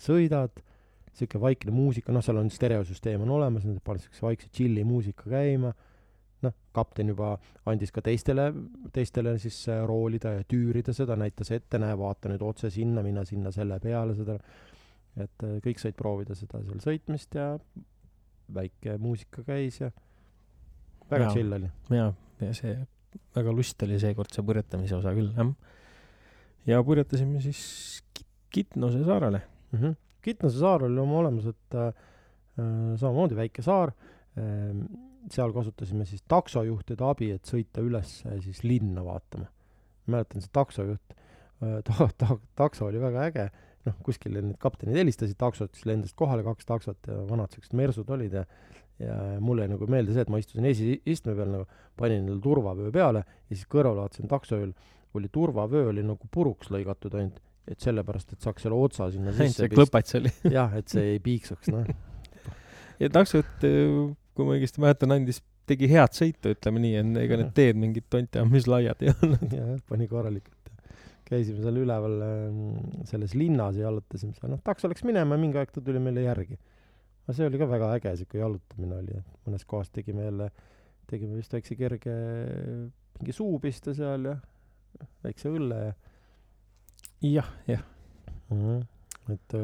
sõidad, sihuke vaikne muusika, noh, seal on stereosüsteem on olemas, nüüd paned siukse vaikse tšilli muusika käima, noh, kapten juba andis ka teistele, teistele siis äh, roolida ja tüürida seda, näitas ette, näe, vaata nüüd otse sinna, mine sinna selle peale seda, et äh, kõik said proovida seda seal sõitmist ja väike muusika käis ja väga Jaa. chill oli. ja, ja see väga lust oli seekord see purjetamise osa küll, jah. ja purjetasime siis Kit- Kitnose saarele. mm. -hmm. Kitnase saar oli oma olemuselt äh, äh, samamoodi väike saar ähm,, seal kasutasime siis taksojuhtide abi, et sõita üles äh, siis linna vaatama. mäletan, see taksojuht äh, ta, ta, takso oli väga äge, noh, kuskile need kaptenid helistasid taksot, siis lendasid kohale kaks taksot ja vanad siuksed mersud olid ja ja mulle jäi nagu meelde see, et ma istusin esiistme peal nagu, panin endale turvavöö peale ja siis kõrval vaatasin taksoööl oli turvavöö oli nagu puruks lõigatud ainult, et sellepärast, et saaks selle otsa sinna sisse see klõpats oli. jah, et see ei piiksuks, noh. ja taksojuht, kui ma õigesti mäletan, andis, tegi head sõitu, ütleme nii, et ega need teed mingid tonti ammis laiad ei olnud. jah, pani korralikult. käisime seal üleval ähm, selles linnas ja jalutasime seal, noh, takso läks minema ja mingi aeg ta tuli meile järgi. aga see oli ka väga äge, sihuke jalutamine oli, et mõnes kohas tegime jälle, tegime vist väikse kerge mingi suupiste seal ja väikse õlle ja jah, jah. mm. -hmm. et,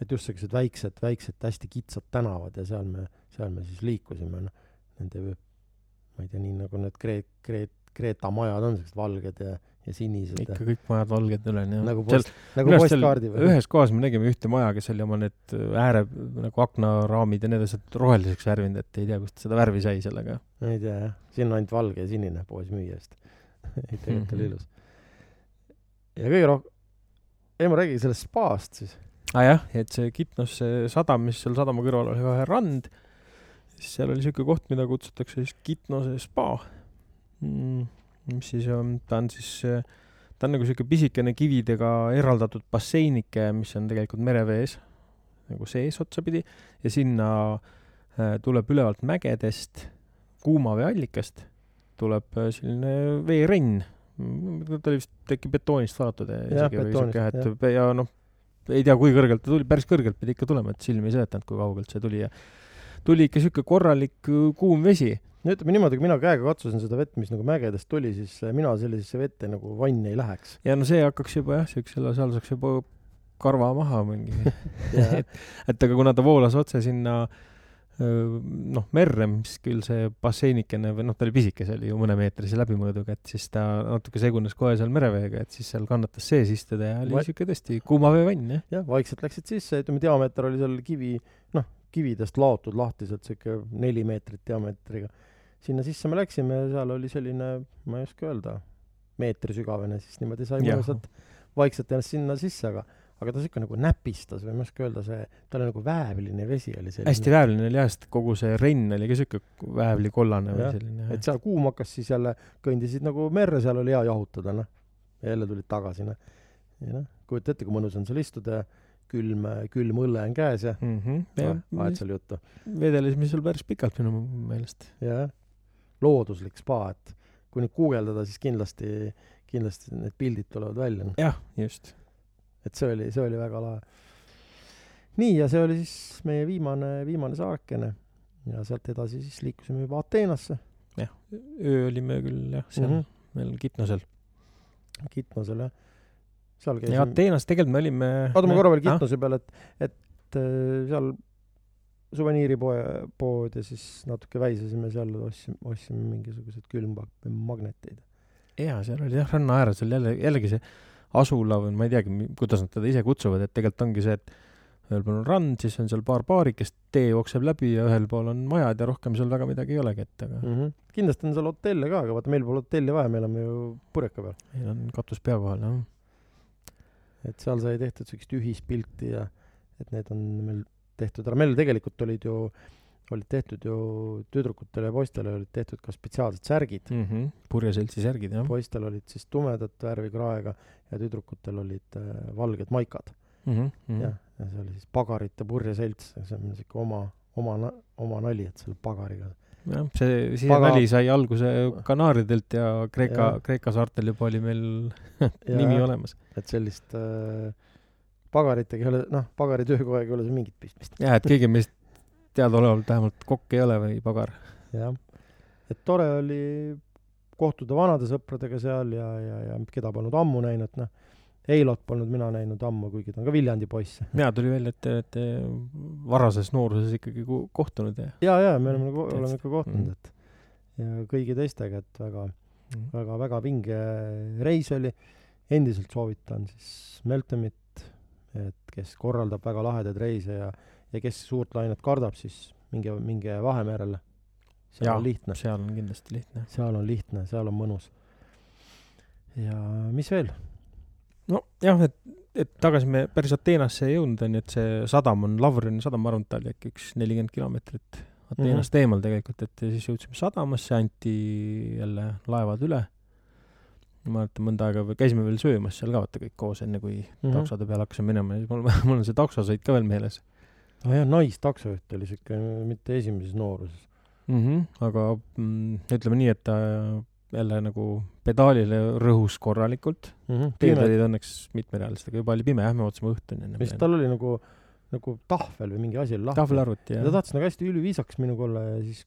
et just siuksed väiksed, väiksed hästi kitsad tänavad ja seal me, seal me siis liikusime, noh, nende ma ei tea, nii nagu need Kreet-, Kreet-, Kreeta majad on sellised valged ja, ja sinised ikka kõik majad valged ülen jah nagu post, nagu postkaardi või? ühes kohas me nägime ühte maja kes oli oma need ääre nagu aknaraamid ja need asjad roheliseks värvinud et ei tea kust seda värvi sai sellega ei tea jah, siin on ainult valge ja sinine poesmüüja vist. ei tegelikult oli Mhm. ilus. Ja kõige rohkem, ei ma räägin sellest spaast siis. ah jah et see Kitnos see sadam mis seal sadama kõrval oli kohe rand siis seal oli siuke koht mida kutsutakse siis Kitnose spa mm, mis siis on ta on siis ta on nagu siuke pisikene kividega eraldatud basseinike mis on tegelikult merevees nagu sees otsapidi ja sinna äh, tuleb ülevalt mägedest kuuma veeallikast tuleb äh, selline veerenn ta oli vist äkki betoonist Jah, isegi või siuke et ja noh ei tea kui kõrgelt ta tuli päris kõrgelt pidi ikka tulema et silm ei seletanud kui kaugelt see tuli ja tuli ikka siuke korralik äh, kuum vesi. No ütleme niimoodi, kui mina käega katsusin seda vett, mis nagu mägedest tuli, siis äh, mina sellisesse vette nagu vanni ei läheks. ja no see hakkaks juba jah siuksele seal saaks juba karva maha mingi. Et et aga kuna ta voolas otse sinna öö, noh merre mis küll see basseinikene või noh ta oli pisike see oli ju mõnemeetrise läbimõõduga et siis ta natuke segunes kohe seal mereveega et siis seal kannatas sees istuda ja oli Va- siuke tõesti kuumaveevann jah jah, vaikselt läksid sisse, ütleme diameeter oli seal kivi, noh, kividest laotud lahti sealt siuke neli meetrit diameetriga. sinna sisse me läksime ja seal oli selline, ma ei oska öelda, meetri sügavene, siis niimoodi sai mõnusalt vaikselt ennast sinna sisse, aga, aga ta siuke nagu näpistas või ma ei oska öelda, see, ta oli nagu väävline vesi oli selline. hästi väävline oli jah sest kogu see renn oli ka siuke väävlikollane või selline et seal kuum hakkas, siis jälle kõndisid nagu merre, seal oli hea jahutada, noh. ja jälle tulid tagasi, noh. ja noh, kujuta ette, kui mõnus on seal istuda ja külm, külm õlle on käes ja mm ajad -hmm. seal juttu. vedelesime seal päris pikalt minu meelest jah, looduslik spa, et kui nüüd guugeldada, siis kindlasti, kindlasti need pildid tulevad välja, noh. jah just et see oli, see oli väga lahe. nii, ja see oli siis meie viimane, viimane saarkene ja sealt edasi siis liikusime juba Ateenasse, öö olime küll jah seal mm. -hmm. meil Kitnosel Kitnosel jah. seal ja käisime, Ateenas tegelikult me olime oota ma korra veel Ah, Kitnose peale, et, et äh, seal suveniiripoe, pood ja siis natuke väisasime seal, ostsime, ostsime mingisuguseid külmmagneteid. jaa seal oli jah ranna ääres oli jälle jällegi see asula või ma ei teagi kuidas nad teda ise kutsuvad et tegelikult ongi see et ühel pool on rand siis on seal paar baarikest tee jookseb läbi ja ühel pool on majad ja rohkem seal väga midagi ei olegi et aga mm. -hmm. kindlasti on seal hotelle ka, aga vaata meil pole hotelli vaja, me elame ju purjeka peal. meil on katus pea kohal jah et seal sai tehtud siukest ühispilti ja et need on meil tehtud ära, meil tegelikult olid ju, olid tehtud ju tüdrukutele ja poistele olid tehtud ka spetsiaalsed särgid. mm -hmm. purjeseltsi särgid jah poistel olid siis tumedat värvi kraega ja tüdrukutel olid äh, valged maikad mm -hmm. Mm jah, ja see oli siis pagarite purjeselts, see on siuke oma, oma oma nali, et selle pagariga. jah see see Paga- nali sai alguse Kanaaridelt ja Kreeka Kreeka saartel juba oli meil nimi olemas et sellist äh, pagaritega ei ole, noh, pagari töökohaga ei ole seal mingit pistmist. jah et keegi meist teadaolevalt vähemalt kokk ei ole või pagar jah, et tore oli kohtuda vanade sõpradega seal ja, ja, ja keda polnud ammu näinud, noh. Eilot polnud mina näinud ammu, kuigi ta on ka Viljandi poiss. mina tuli välja et te olete varases nooruses ikkagi kohtunud ja ja, ja me oleme, Täitsa. oleme ikka kohtunud, Mhm. et ja kõigi teistega, et väga, Mhm. väga, väga vinge reis oli. endiselt soovitan siis Meltemit, et kes korraldab väga lahedaid reise ja, ja kes suurt lainet kardab, siis minge, minge Vahemerele. seal Jaa. on lihtne, seal on kindlasti lihtne seal on lihtne, seal on mõnus. ja mis veel? nojah et et tagasi me päris Ateenasse ei jõudnud onju et see sadam on Lavrini sadam ma arvan et ta oli äkki üks nelikümmend kilomeetrit Ateenast eemal tegelikult et ja siis jõudsime sadamasse anti jälle laevad üle ma mäletan mõnda aega veel- käisime veel söömas seal ka vaata kõik koos enne kui Mhm. taksode peale hakkasime minema ja siis mul mul on see taksosõit ka veel meeles aa jah, naistaksojuht oli siuke mitte esimeses nooruses. mm. -hmm. aga mm, ütleme nii, et ta jälle nagu pedaalile rõhus korralikult. teed pime, olid õnneks mitmerealised, aga juba oli pime jah, me ootasime õhtuni enne. mis tal oli nagu, nagu tahvel või mingi asi oli lahti. tahvelarvuti ja ta jah. tahtis nagu hästi üliviisakas minuga olla ja siis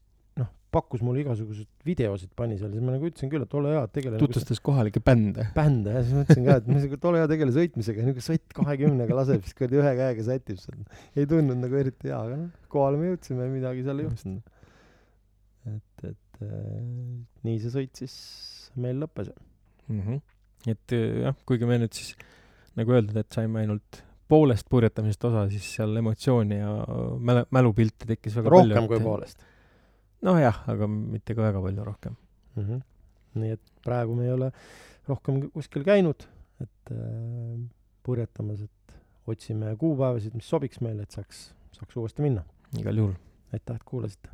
pakkus mulle igasuguseid videosid pani seal, siis ma nagu ütlesin küll, et ole hea, tegele nagu tutvustas kohalikke bände. bände ja siis mõtlesin ka, et ma ütlesin, et ole hea, tegele sõitmisega, niuke sõtt kahekümnega laseb, siis kuradi ühe käega sätib seal. ei tundnud nagu eriti hea, aga noh, kohale me jõudsime, midagi seal ei juhtunud. et, et äh, nii see sõit siis meil lõppes mm. -hmm. et äh, jah, kuigi me nüüd siis nagu öeldud, et saime ainult poolest purjetamisest osa, siis seal emotsiooni ja mäle, mälupilte tekkis väga palju. rohkem kui. poolest nojah, aga mitte ka väga palju rohkem. mm. -hmm. nii et praegu me ei ole rohkem kuskil käinud, et äh, purjetamas, et otsime kuupäevasid, mis sobiks meile, et saaks, saaks uuesti minna. igal juhul. aitäh, et kuulasite